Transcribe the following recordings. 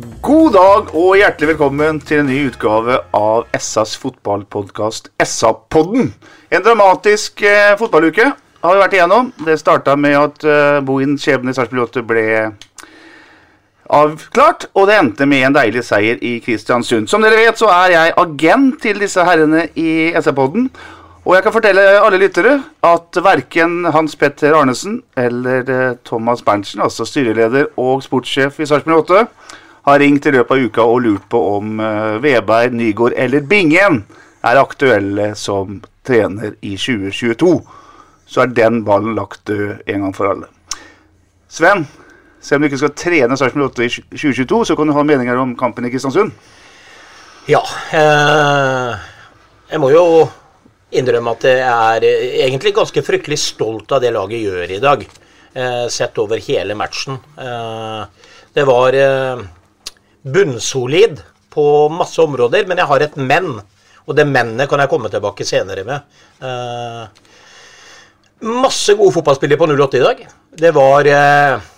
God dag og hjertelig velkommen til en ny utgave av SAs fotballpodkast SA-podden. En dramatisk eh, fotballuke har vi vært igjennom. Det starta med at eh, Bohin skjebne i Sarpsborg 8 ble avklart, og det endte med en deilig seier i Kristiansund. Som dere vet, så er jeg agent til disse herrene i SA-podden. Og jeg kan fortelle alle lyttere at verken Hans Petter Arnesen eller eh, Thomas Berntsen, altså styreleder og sportssjef i Sarpsborg 8, har ringt i løpet av uka og lurt på om uh, Veberg, Nygård eller Bingen er aktuelle som trener i 2022. Så er den ballen lagt død en gang for alle. Sven, selv om du ikke skal trene Sarpsborg 8 i 2022, så kan du ha meninger om kampen i Kristiansund. Ja. Eh, jeg må jo innrømme at jeg er eh, egentlig ganske fryktelig stolt av det laget gjør i dag. Eh, sett over hele matchen. Eh, det var eh, bunnsolid på masse områder, men jeg har et men. Og det mennet kan jeg komme tilbake senere med. Uh, masse gode fotballspillere på 08 i dag. Det var uh,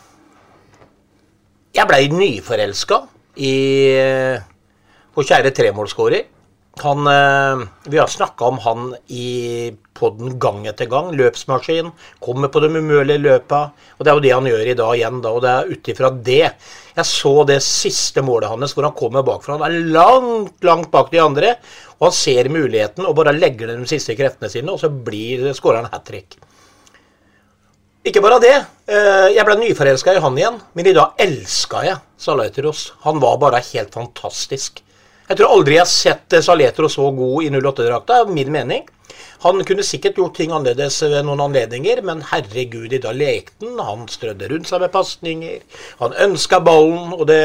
Jeg blei nyforelska i vår kjære tremålsskårer. Han, eh, vi har snakka om han i podden gang etter gang. Løpsmaskin. Kommer på de umulige løpa. Og det er jo det han gjør i dag igjen. Da, og det er ut ifra det. Jeg så det siste målet hans hvor han kommer bakfra. Han er langt, langt bak de andre. Og han ser muligheten og bare legger ned de siste kreftene sine, og så blir skårer han hat trick. Ikke bare det. eh, Jeg ble nyforelska i han igjen, men i dag elska jeg Salaiteros. Han var bare helt fantastisk. Jeg tror aldri jeg har sett Saletro så god i 08-drakta, er min mening. Han kunne sikkert gjort ting annerledes ved noen anledninger, men herregud, i dag lekte han. Han strødde rundt seg med pasninger. Han ønska ballen, og det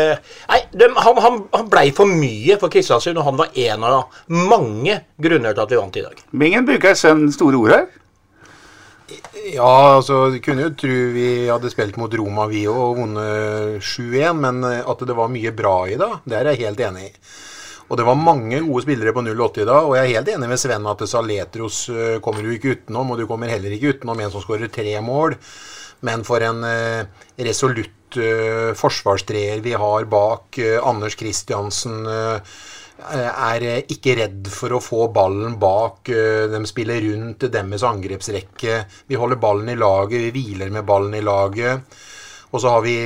Nei, de, han, han, han blei for mye for Kristiansund, og han var en av mange grunner til at vi vant i dag. Bingen bruker Sven store ord her. Ja, altså, du kunne jo tro vi hadde spilt mot Roma, vi òg, og vunnet 7-1. Men at det var mye bra i dag, det er jeg helt enig i. Og det var mange gode spillere på 08 i dag. Og jeg er helt enig med Sven at Saletros uh, kommer du ikke utenom. Og du kommer heller ikke utenom en som skårer tre mål. Men for en uh, resolutt uh, forsvarstreer vi har bak Anders Kristiansen er ikke redd for å få ballen bak. De spiller rundt deres angrepsrekke. Vi holder ballen i laget, vi hviler med ballen i laget. Og så har vi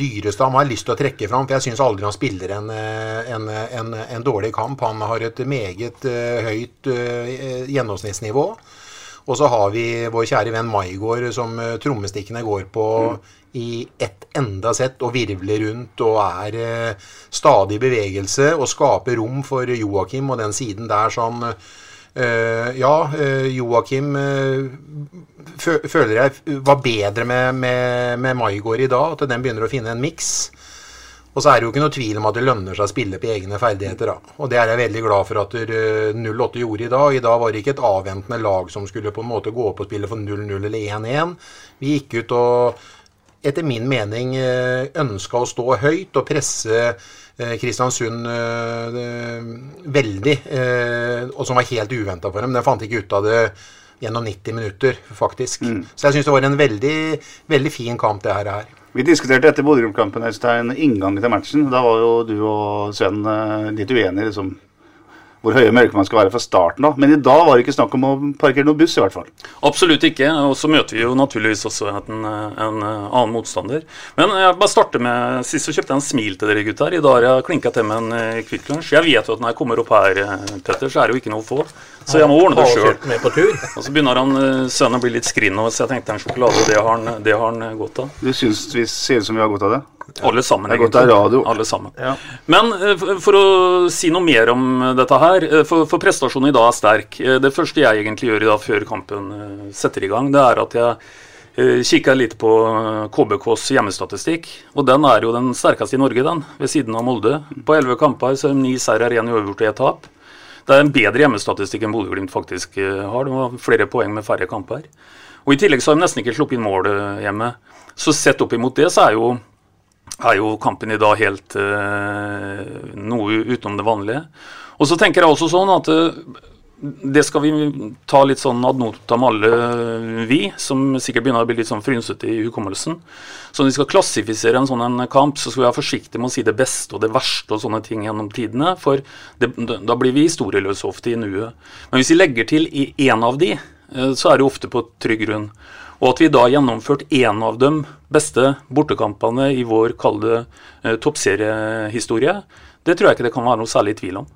eh, han har lyst til å trekke fram, for jeg syns aldri han spiller en, en, en, en, dårlig kamp. Han har et meget uh, høyt gjennomsnittsnivå. Og så har vi vår kjære venn Maigård som trommestikkene går på mm. i ett enda sett og virvler rundt og er stadig i bevegelse og skaper rom for Joakim og den siden der som ja, uh, Joakim uh, føler jeg var bedre med, med, med Maigård i dag. At den begynner å finne en miks. Og så er det jo ikke noe tvil om at det lønner seg å spille på egne ferdigheter. Da. Og det er jeg veldig glad for at 08 gjorde i dag. I dag var det ikke et avventende lag som skulle på en måte gå opp og spille for 0-0 eller 1-1. Vi gikk ut og etter min mening ønska å stå høyt og presse eh, Kristiansund eh, veldig, eh, og som var helt uventa for dem. Den fant ikke ut av det gjennom 90 minutter, faktisk. Så jeg syns det var en veldig, veldig fin kamp, det her. er. Vi diskuterte etter Bodø-Glimt-kampen Øystein, inngangen til matchen. Da var jo du og Sven eh, litt uenige liksom, hvor høye mørke man skal være fra starten av. Men i dag var det ikke snakk om å parkere noen buss, i hvert fall. Absolutt ikke. Og så møter vi jo naturligvis også en, en annen motstander. Men jeg bare starter med Sist så kjøpte jeg en smil til dere gutter. I dag har jeg klinka til med en eh, Kvikk Lunsj. Jeg vet jo at når jeg kommer opp her, eh, Petter, så er det jo ikke noe å få. Så jeg må ordne det sjøl. helt med på tur. Og så begynner han eh, sønnen å bli litt skrinn, og så jeg tenkte en sjokolade, det har han, det har han godt av. Du syns vi ser ut som vi har godt av det? Alle sammen, Det er radio. Alle sammen. Ja. Men eh, for- for å si noe mer om eh, dette her, eh, for, for prestasjonen i dag er sterk. Det første jeg egentlig gjør i dag før kampen setter i gang, det er at jeg kikker litt på KBKs hjemmestatistikk. Og den er jo den sterkeste i Norge, den, ved siden av Molde. På elleve kamper så er det ni seier, én uavgjort og ett tap. Det er en bedre hjemmestatistikk enn Bodø-Glimt faktisk har. De har flere poeng med færre kamper. Og I tillegg så har de nesten ikke sluppet inn mål hjemme. Så sett opp imot det, så er jo er jo kampen i dag helt uh, noe utenom det vanlige. Og så tenker jeg også sånn at uh, det skal vi ta litt sånn ad notam alle vi, som sikkert begynner å bli litt sånn frynsete i hukommelsen. Så når vi skal klassifisere en sånn en kamp, så skal vi være forsiktige med å si det beste og det verste og sånne ting gjennom tidene, for det, da blir vi historieløse ofte i nuet. Men hvis vi legger til i én av de, eh, så er det ofte på trygg grunn. Og at vi da har gjennomført én av de beste bortekampene i vår kalde eh, toppseriehistorie, det tror jeg ikke det kan være noe særlig tvil om.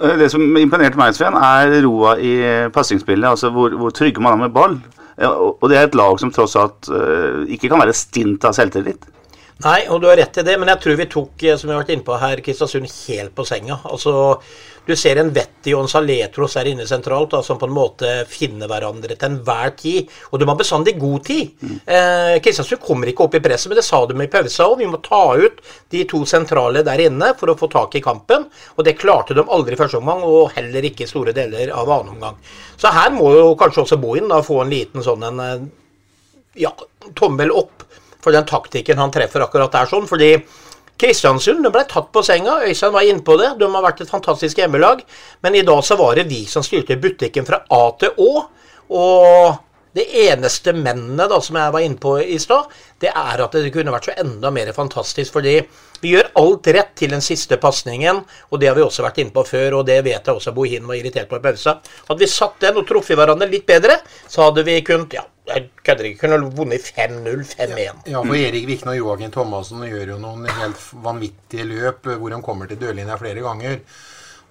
Eh, Det som imponerte meg, Sven, er roa i passingsspillet. Altså hvor, hvor trygge man er med ball. Eh, Og det er et lag som tross alt ikke kan være stint av selvtillit. Nei, og du har rett i det, men jeg tror vi tok, som vi har vært inne på her, Kristiansund helt på senga. Altså, du ser en Vetti og en Saletros der inne sentralt, da, som på en måte finner hverandre til enhver tid. Og de har bestandig god tid. Eh, Kristiansund kommer ikke opp i presset, men det sa de i pausa òg. Vi må ta ut de to sentrale der inne for å få tak i kampen. Og det klarte de aldri i første omgang, og heller ikke i store deler av annen omgang. Så her må jo kanskje også Bohin da få en liten sånn en eh, ja, tommel opp for den taktikken han treffer akkurat der sånn. Fordi Kristiansund ble tatt på senga. Øystein var inne på det. De har vært et fantastisk hjemmelag. Men i dag så var det vi som styrte butikken fra A til Å. Og det eneste mennene da, som jeg var inne på i stad, det er at det kunne vært så enda mer fantastisk. Fordi vi gjør alt rett til den siste pasningen, og det har vi også vært inne på før. Og det vet jeg også Bohin var irritert på i pausa. Hadde vi satt den og truffet hverandre litt bedre, så hadde vi kunnet ja, jeg kødder ikke, kunne vunnet 5-0, 5-1. Ja, for Erik Vikne og Joakim Thomassen gjør jo noen helt vanvittige løp eh, hvor de kommer til dørlinja flere ganger.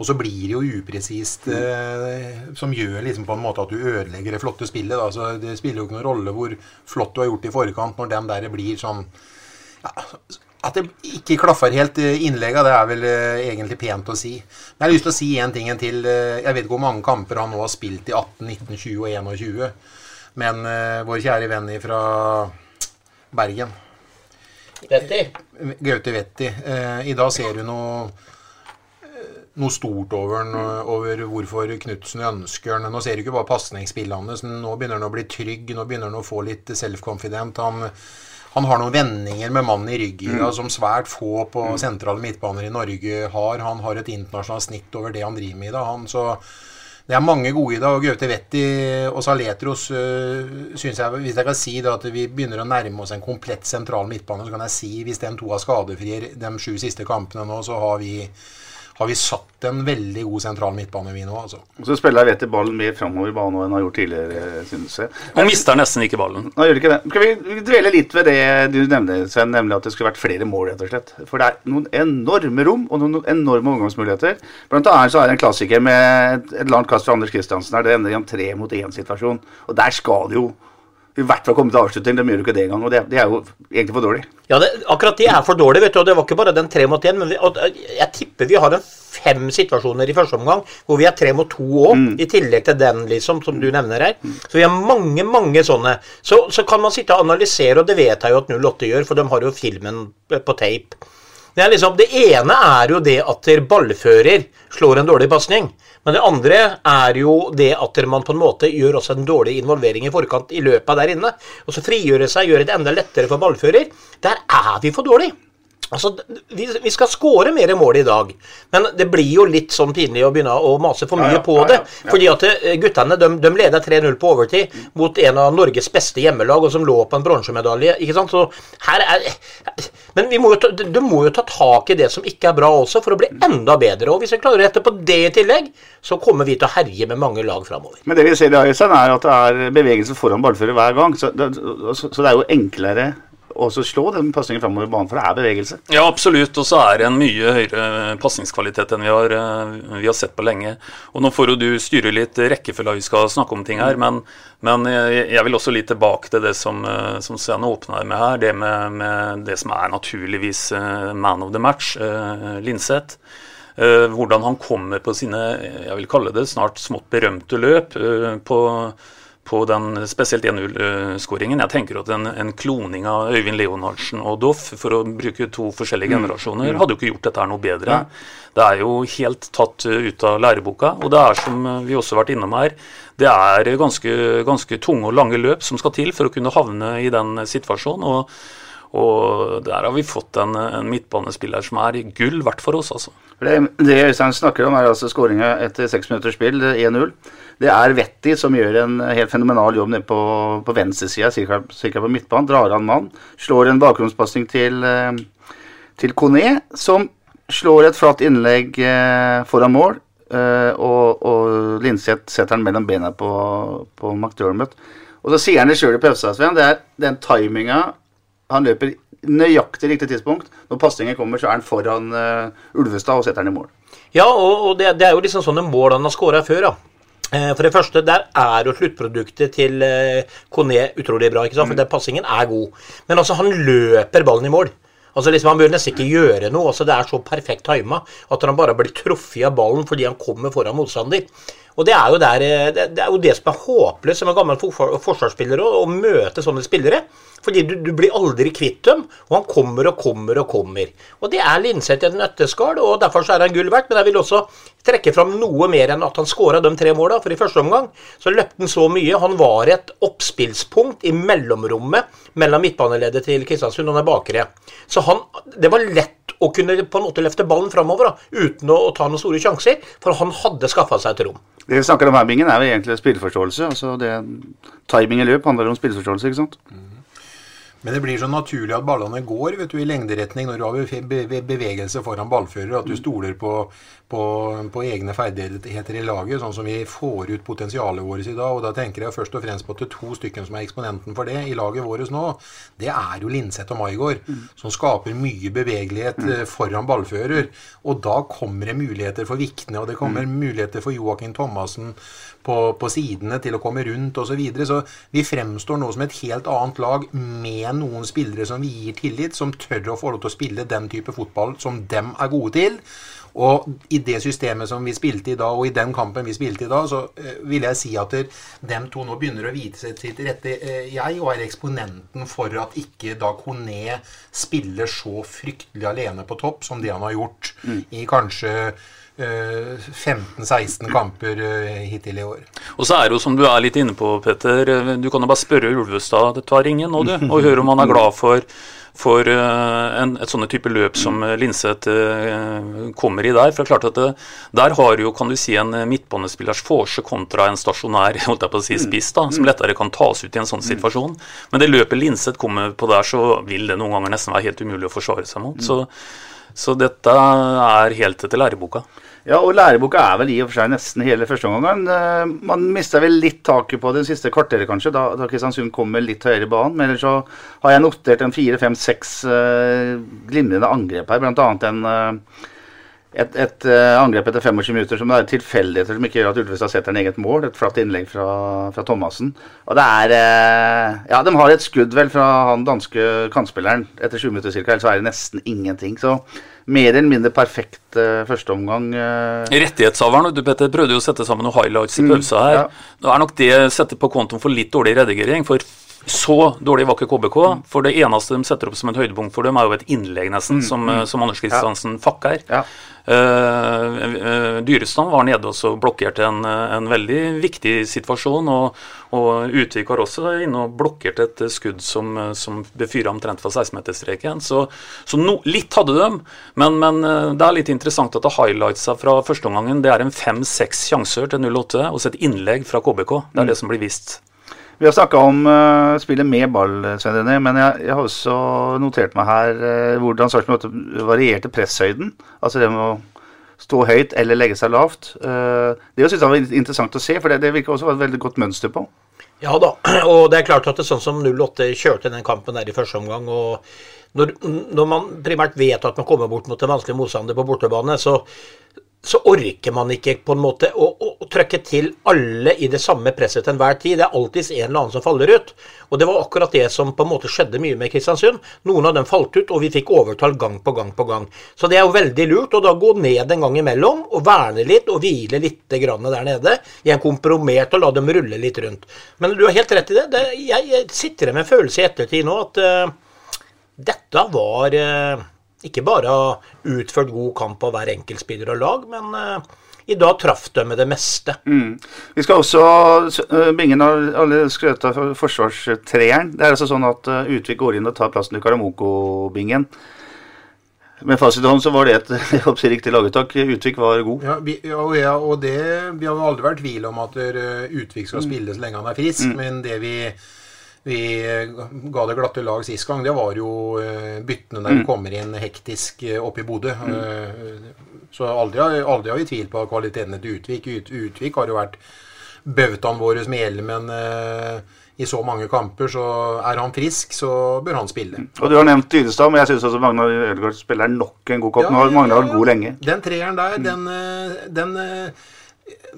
Og så blir det jo upresist, eh, som gjør liksom på en måte at du ødelegger det flotte spillet. Da. Så det spiller jo ikke noen rolle hvor flott du har gjort i forkant, når den der blir sånn ja, At det ikke klaffer helt eh, innlegga, det er vel eh, egentlig pent å si. Men jeg har lyst til å si én ting til. Eh, Jeg vet ikke hvor mange kamper han nå har spilt i 18, 19, 20 og 21. Men uh, vår kjære venn fra Bergen Vetti. Gaute Vetti. Uh, I dag ser du noe eh, noe stort over, den, over hvorfor Knutsen ønsker den. Nå ser du ikke bare pasningsspillene, men nå begynner han å bli trygg. Nå begynner han å få litt self-confident. Han, han har noen vendinger med mannen i ryggen da, som svært få på sentrale midtbaner i Norge har. Han har et internasjonalt snitt over det han driver med i dag. Han, så det er mange gode i dag. og Gaute Vetti og Saletros uh, synes jeg, Hvis jeg kan si da, at vi begynner å nærme oss en komplett sentral midtbane, så kan jeg si hvis de to er skadefrie de sju siste kampene nå, så har vi, har vi satt en veldig god sentral midtbane, vi nå. altså. Og så spiller Vetti ballen mer framover i banen enn han har gjort tidligere, synes jeg. Han mister nesten ikke ballen. Nå gjør ikke det. Skal vi vi dvele litt ved det du nevner, Sven, nemlig at det skulle vært flere mål, rett og slett. For det er noen enorme rom og noen enorme omgangsmuligheter. Blant annet så er det en klassiker med et, et langt kast fra Anders Kristiansen her. Det ender i en tre mot én-situasjon. Og der skal det jo i hvert fall komme til avslutning. De gjør jo ikke det engang. Og det, det er jo egentlig for dårlig. Ja, det, akkurat det er for dårlig, vet du. Og det var ikke bare den tre mot én. Men vi, jeg tipper vi har en fem situasjoner i første omgang hvor vi er tre mot to òg, i tillegg til den, liksom, som du nevner her. Så vi har mange, mange sånne. Så, så kan man sitte og analysere, og det vet jeg jo at 08 gjør, for de har jo filmen på tape. Det, er liksom, det ene er jo det at der ballfører slår en dårlig pasning. Men det andre er jo det at man på en måte gjør også en dårlig involvering i forkant i løpet der inne. Og så frigjøre seg, gjøre det enda lettere for ballfører. Der er vi for dårlig. Altså, vi, vi skal skåre mer mål i dag, men det blir jo litt sånn pinlig å begynne å mase for mye Ja, ja, på ja, det. Fordi at eh, guttene de, de leder 3-0 på overtid mot en av Norges beste hjemmelag, og som lå på en bronsemedalje. ikke sant? Så her er Men vi må jo ta, du må jo ta tak i det som ikke er bra også, for å bli enda bedre. Og hvis vi klarer å rette på det i tillegg, så kommer vi til å herje med mange lag framover. Men det vi ser i Øystein, er at det er bevegelse foran ballfører hver gang. Så det, så, så det er jo enklere å så slå den pasningen framover banen, for det er bevegelse. Ja, absolutt. Og så er det en mye høyere pasningskvalitet enn vi har, eh, vi har sett på lenge. Og nå får jo du styre litt rekkefølga vi skal snakke om ting her, men, men jeg, jeg vil også litt tilbake til det som, eh, som Sven åpna med her. Det med, med det som er naturligvis eh, man of the match, eh, Linseth. Eh, hvordan han kommer på sine, jeg vil kalle det snart smått berømte løp eh, på på den spesielt 1-0-skåringen. Jeg tenker at en, en kloning av Øyvind Leonardsen og Doff, for å bruke to forskjellige generasjoner, hadde jo ikke gjort dette her noe bedre. Det er jo helt tatt ut av læreboka. Og det er, som vi også har vært innom her, det er ganske, ganske tunge og lange løp som skal til for å kunne havne i den situasjonen. og og der har vi fått en, en midtbanespiller som er gull verdt for oss, altså. Det, det Øystein snakker om, er altså skåringa etter seks minutters spill, er 1-0. Det er Vetti som gjør en helt fenomenal jobb nede på, på venstresida, ca. på midtbanen. Drar an mann. Slår en bakgrunnspasning til, eh, til Kone, som slår et flatt innlegg eh, foran mål. eh, Og, og Linseth setter den mellom bena på, på McDermott. Og så sier han det sjøl i pausa. Det er den timinga han løper nøyaktig riktig tidspunkt. Når pasningen kommer, så er han foran uh, Ulvestad og setter den i mål. Ja, og, og det, det er jo liksom sånne mål han har skåra før, da. Eh, For det første, der er jo sluttproduktet til eh, Kone utrolig bra. ikke sant? For den passingen er god. Men altså, han løper ballen i mål. Altså liksom, Han bør nesten ikke gjøre noe. altså Det er så perfekt tima at han bare blir truffet av ballen fordi han kommer foran motstander. Og Det er jo, der, eh, det, er jo det som er håpløst som en gammel for, forsvarsspiller å møte sånne spillere. Fordi du, du blir aldri kvitt dem, og han kommer og kommer og kommer. Og Det er Linseth i et nøtteskall, og derfor så er han gull verdt. Men jeg vil også trekke fram noe mer enn at han skåra de tre måla. For i første omgang så løpte han så mye. Han var et oppspillspunkt i mellomrommet mellom midtbaneleddet til Kristiansund og den bakre. Så han, det var lett å kunne på en måte løfte ballen framover uten å, å ta noen store sjanser, for han hadde skaffa seg et rom. Det vi snakker om her, Bingen, er jo egentlig spilleforståelse. altså det Timing i løp handler om spilleforståelse, ikke sant? Men det blir så naturlig at ballene går vet du, i lengderetning når du har beve- beve- bevegelse foran ballfører, at du stoler på, på, på egne ferdigheter i laget, sånn som vi får ut potensialet vårt i dag. Og da tenker jeg først og fremst på at det er to stykker som er eksponenten for det i laget vårt nå. Det er jo Linseth og Maigård, som skaper mye bevegelighet mm. foran ballfører. Og da kommer det muligheter for Vikne, og det kommer muligheter for Joakim Thomassen på, på sidene til å komme rundt osv. Så, videre. så vi fremstår nå som et helt annet lag med noen spillere som vi gir tillit, som tør å få lov til å spille den type fotball som dem er gode til. Og i det systemet som vi spilte i dag, og i den kampen vi spilte i dag, så eh, vil jeg si at dem to nå begynner å vite seg til rette, eh, jeg, og er eksponenten for at ikke da Kone spiller så fryktelig alene på topp som det han har gjort i kanskje eh, 15-16 kamper eh, hittil i år. Og så er det jo som du er litt inne på, Petter, du kan jo bare spørre Ulvestad. Det tar ingen nå, du, og høre om han er glad for, for eh, en, et sånne type løp som eh, Linseth eh, kommer i der. For det er klart at det, der har jo, kan du si, en midtbanespillers forse kontra en stasjonær holdt jeg på å si, spiss, da, som lettere kan tas ut i en sånn situasjon. Men det løpet Linseth kommer på der, så vil det noen ganger nesten være helt umulig å forsvare seg mot. Så, så dette er helt etter læreboka. Ja, og læreboka er vel i og for seg nesten hele første omgang. Eh, Man mista vel litt taket på det siste kvarteret, kanskje, da, da Kristiansund kommer litt høyere i banen. Men ellers så har jeg notert en fire, fem, seks eh, glimrende angrep her. Annet en, uh, et, et uh, angrep etter 25 minutter som er tilfeldigheter som ikke gjør at Ulvestad setter en eget mål. Et flatt innlegg fra, fra Thomassen. Og det er uh, Ja, de har et skudd vel fra han danske kantspilleren etter 20 minutter ca. Ellers er det nesten ingenting. Så mer eller mindre perfekt uh, førsteomgang. Uh, Rettighetshaveren du Petter, prøvde jo å sette sammen noen highlights i pølsa her. her. ja. Nå er nok det å sette på kontoen for litt dårlig redigering. For Så dårlig var ikke KBK. For det eneste de setter opp som et høydepunkt for dem, er jo et innlegg, nesten, Mm, som, mm. som Anders Kristiansen fakker. Ja. Uh, eh, Dyrestam var nede og så blokkerte en, eh, en veldig viktig situasjon. Og, og Utvik var også inne og blokkerte et skudd som, eh, som befyra omtrent fra 16-meterstreken. Så, så no, litt hadde de, men, men eh, det er litt interessant at det highlightsa fra førsteomgangen det er en fem-seks sjanser til 08, og så et innlegg fra KBK. Det er Mm. det som blir vist. Vi har snakka om uh, spillet med ball, Svein René, men jeg, jeg har også notert meg her uh, hvordan Sarpsborg varierte presshøyden. Altså det med å stå høyt eller legge seg lavt. Uh, det synes jeg var interessant å se, for det, det virker også være et veldig godt mønster på. Ja da, og det er klart at det er sånn som 08 kjørte den kampen der i første omgang. og når, når man primært vet at man kommer bort mot en vanskelig motstander på bortebane, så, så orker man ikke på en måte å, å, å trykke til alle i det samme presset til enhver tid. Det er alltids en eller annen som faller ut. Og det var akkurat det som på en måte skjedde mye med Kristiansund. Noen av dem falt ut, og vi fikk overtall gang på gang på gang. Så det er jo veldig lurt å da gå ned en gang imellom og verne litt og hvile litt der nede. I en kompromert og la dem rulle litt rundt. Men du har helt rett i det. det jeg, jeg sitter med en følelse i ettertid nå at uh, dette var uh, ikke bare utført god kamp av hver enkeltspiller og lag, men uh, i dag traff de med det meste. Mm. Vi skal også uh, Bingen har alle skrøt av forsvarstreeren. Det er altså sånn at uh, Utvik går inn og tar plassen til Karamoko-bingen. Med fasit i hånd så var det et jeg håper, riktig laguttak. Utvik var god. Ja, vi, ja, og ja, og det, vi har aldri vært i tvil om at uh, Utvik skal spille så lenge han er frisk, Mm. men det vi vi ga det glatte lag sist gang, det var jo uh, byttene der Mm. kommer inn hektisk uh, opp i Bodø. Mm. så aldri, aldri har vi tvilt på kvaliteten til Utvik. Ut, Utvik har jo vært bautaen vår med hjelmen i så mange kamper, så er han frisk, så bør han spille. Og du har nevnt Dydestad, men jeg syns også Magnar Ødegaard spiller nok en god kamp. Nå har Magnar vært god lenge. Den treeren der, den, eh, den eh,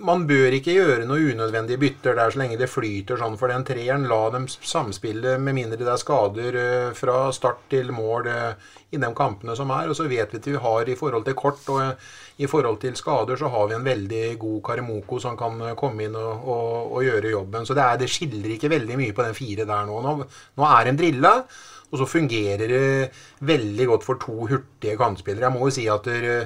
Man bør ikke gjøre noe unødvendige bytter der så lenge det flyter sånn for den treeren. La dem samspille med mindre det er skader eh, fra start til mål eh, i de kampene som er. Og så vet vi at vi har i forhold til kort og eh, i forhold til skader, så har vi en veldig god Karimoko som kan komme inn og, og, og gjøre jobben. Så det, er, det skiller ikke veldig mye på den fire der nå. Nå, nå er en drilla. Og så fungerer det veldig godt for to hurtige kantspillere. Jeg må jo si at dere,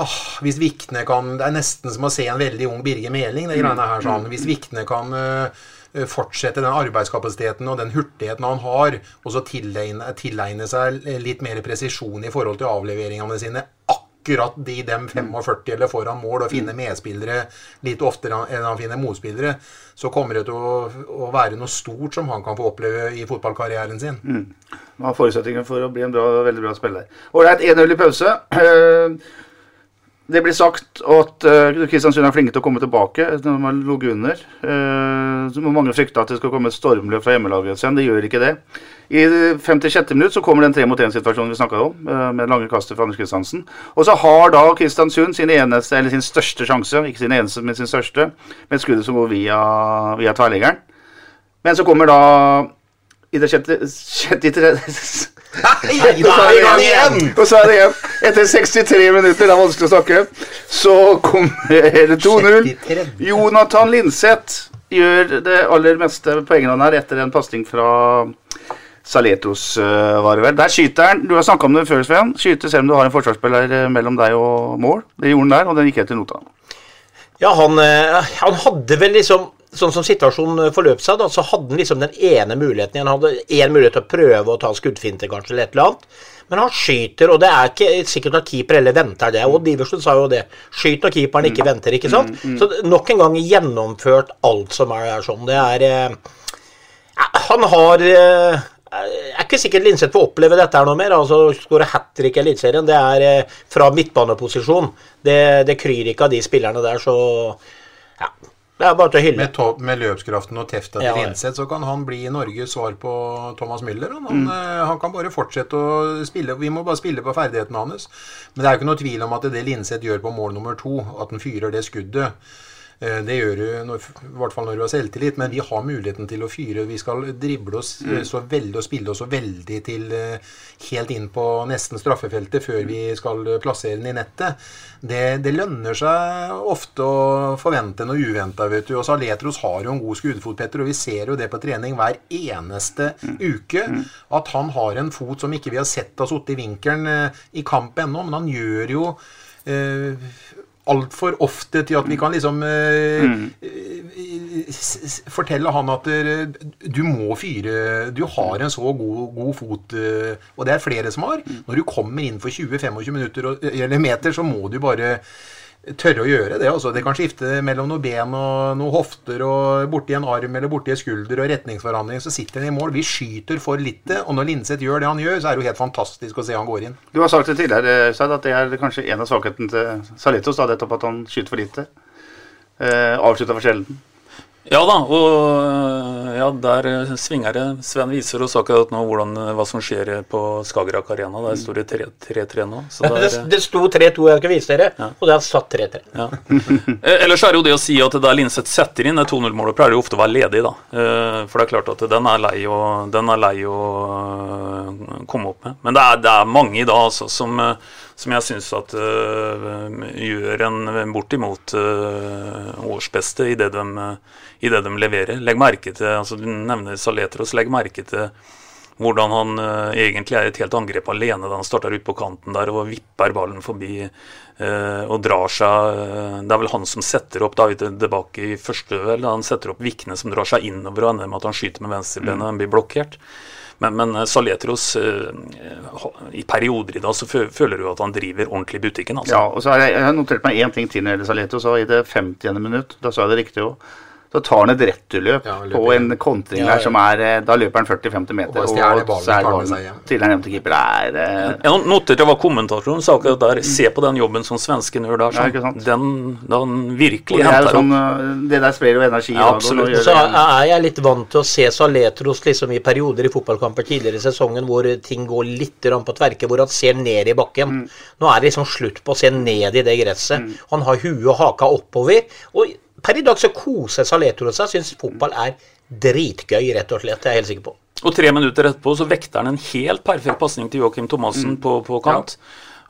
ah, hvis Vikne kan Det er nesten som å se en veldig ung Birger Meling, det greiene her. sånn. Hvis Vikne kan uh, fortsette den arbeidskapasiteten og den hurtigheten han har, og så tilegne, tilegne seg litt mer presisjon i forhold til avleveringene sine akkurat de dem 45 eller foran mål og finne medspillere litt oftere enn han finner motspillere, så kommer det til å, å være noe stort som han kan få oppleve i fotballkarrieren sin. Mm. Han har forutsetninger for å bli en bra, veldig bra spiller. Ålreit, 1-0 i pause. Det blir sagt at uh, Kristiansund er flinke til å komme tilbake når man har ligget under. Uh, mange frykte at det skal komme et stormløp fra hjemmelaget igjen. Det gjør ikke det. I 56. minutt så kommer den tre mot én-situasjonen vi snakka om, uh, med lange kastet fra Anders Kristiansen. Og så har da Kristiansund sin, eneste, eller sin største sjanse, ikke sin eneste, men sin største, med skuddet som går via, via tverrliggeren. Men så kommer da i det sjette, sjette Nei, da er vi i gang igjen! Og så er det igjen. Etter 63 minutter, det er vanskelig å snakke, så kommer det 2-0. Jonathan Linseth gjør det aller meste poengene her etter en pasning fra Saletos, uh, var det vel. Der skyter han. Du har snakka om det før, Sven. Skyter selv om du har en forsvarsspiller eh, mellom deg og mål. Det gjorde han der, og den gikk helt til nota. Ja, han, eh, han hadde vel liksom Sånn som situasjonen forløp seg, da, så hadde han liksom den ene muligheten igjen. Han hadde én mulighet til å prøve å ta skuddfinte, kanskje, eller et eller annet. Men han skyter, og det er ikke sikkert at keeper heller venter det. Og Diversen sa jo det. Skyt når keeperen ikke venter, ikke sant? Mm, mm. Så nok en gang gjennomført alt som er der sånn. Det er eh, Han har eh, jeg er ikke sikkert Linseth får oppleve dette her noe mer. altså Skåre hat trick i Eliteserien. Det er eh, fra midtbaneposisjon. Det, det kryr ikke av de spillerne der, så ja. Det er bare til å hylle. Med, med løpskraften og tefta til Ja. Linseth, så kan han bli Norges svar på Thomas Müller. Han, Mm. eh, han kan bare fortsette å spille. Vi må bare spille på ferdighetene hans. Men det er jo ikke noe tvil om at det Linseth gjør på mål nummer to, at han fyrer det skuddet Det gjør du når, i hvert fall når du har selvtillit, men vi har muligheten til å fyre. Vi skal drible oss eh, Mm. så veldig og spille oss så veldig til eh, helt inn på nesten straffefeltet før vi skal eh, plassere den i nettet. Det, det lønner seg ofte å forvente noe uventa, vet du. Og Saletros har jo en god skuddfot, Petter, og vi ser jo det på trening hver eneste uke. At han har en fot som ikke vi har sett har sittet i vinkelen eh, i kamp ennå, men han gjør jo eh, altfor ofte til at vi kan liksom eh, eh, s- s- fortelle han at eh, du må fyre Du har en så god, god fot, eh, og det er flere som har. Når du kommer inn for 20-25 minutter eller meter, så må du bare tørre å gjøre det. Altså. Det kan skifte mellom noen ben og noen hofter og borti en arm eller borti en skulder og retningsforhandling, så sitter han i mål. Vi skyter for lite, og når Linseth gjør det han gjør, så er det jo helt fantastisk å se han går inn. Du har sagt det tidligere, Seid, at det er kanskje en av svakhetene til Saletos, nettopp at han skyter for lite. Eh, avslutter for sjelden. Ja da, og øh, ja, der øh, svinger det. Sven viser oss akkurat nå hvordan, øh, hva som skjer på Skagerrak Arena. Der står det 3-3 nå. Så Det, det er, det sto 3-2, jeg ikke vist dere, og det har satt 3-3. ja. Eh, Ellers er det jo det å si at der Linseth setter inn det 2-0-målet, pleier det ofte å være ledig, da. Eh, For det er klart at den er lei å, den er lei å komme opp med. Men det er, det er mange i dag altså, som, som jeg syns at øh, gjør en bortimot øh, årsbeste i det de, i det de leverer. Legg merke til altså Du nevner Saletros. Legg merke til hvordan han uh, egentlig er et helt angrep alene da han starter ut på kanten der og vipper ballen forbi uh, og drar seg uh, Det er vel han som setter opp David tilbake i første vel. Han setter opp Vikne som drar seg innover og ender med at han skyter med venstrebenet og blir blokkert. Men, men øh, Saletros øh, i perioder i dag så føler du at han driver ordentlig i butikken. altså. Ja, og så har jeg, jeg har notert meg én ting til når det gjelder Saletos. Og i det 50. minutt, da sa jeg det riktig òg, så tar han et returløp Ja, på en kontring Ja, der som er eh, Da løper han 40-50 meter, Og og, så er ballen til han nevnte keeper. Det er eh, Jeg noterte hva kommentatoren sa akkurat der. Se på den jobben som svensken gjør der. Ja, Sånn. Den, den virkelig det, er henter sånn, opp. eh, det der sprer jo energi. Ja, absolutt. Så det- er jeg litt vant til å se Saletros liksom i perioder i fotballkamper tidligere i sesongen hvor ting går litt på tverke, hvor han ser ned i bakken. Nå er det liksom slutt på å se ned i det gresset. Han har huet og haka oppover. Og per i dag så koser Saletro seg. Syns fotball er dritgøy, rett og slett. Det er jeg helt sikker på. Og tre minutter etterpå så vekter han en helt perfekt pasning til Joakim Thomassen på, på kant.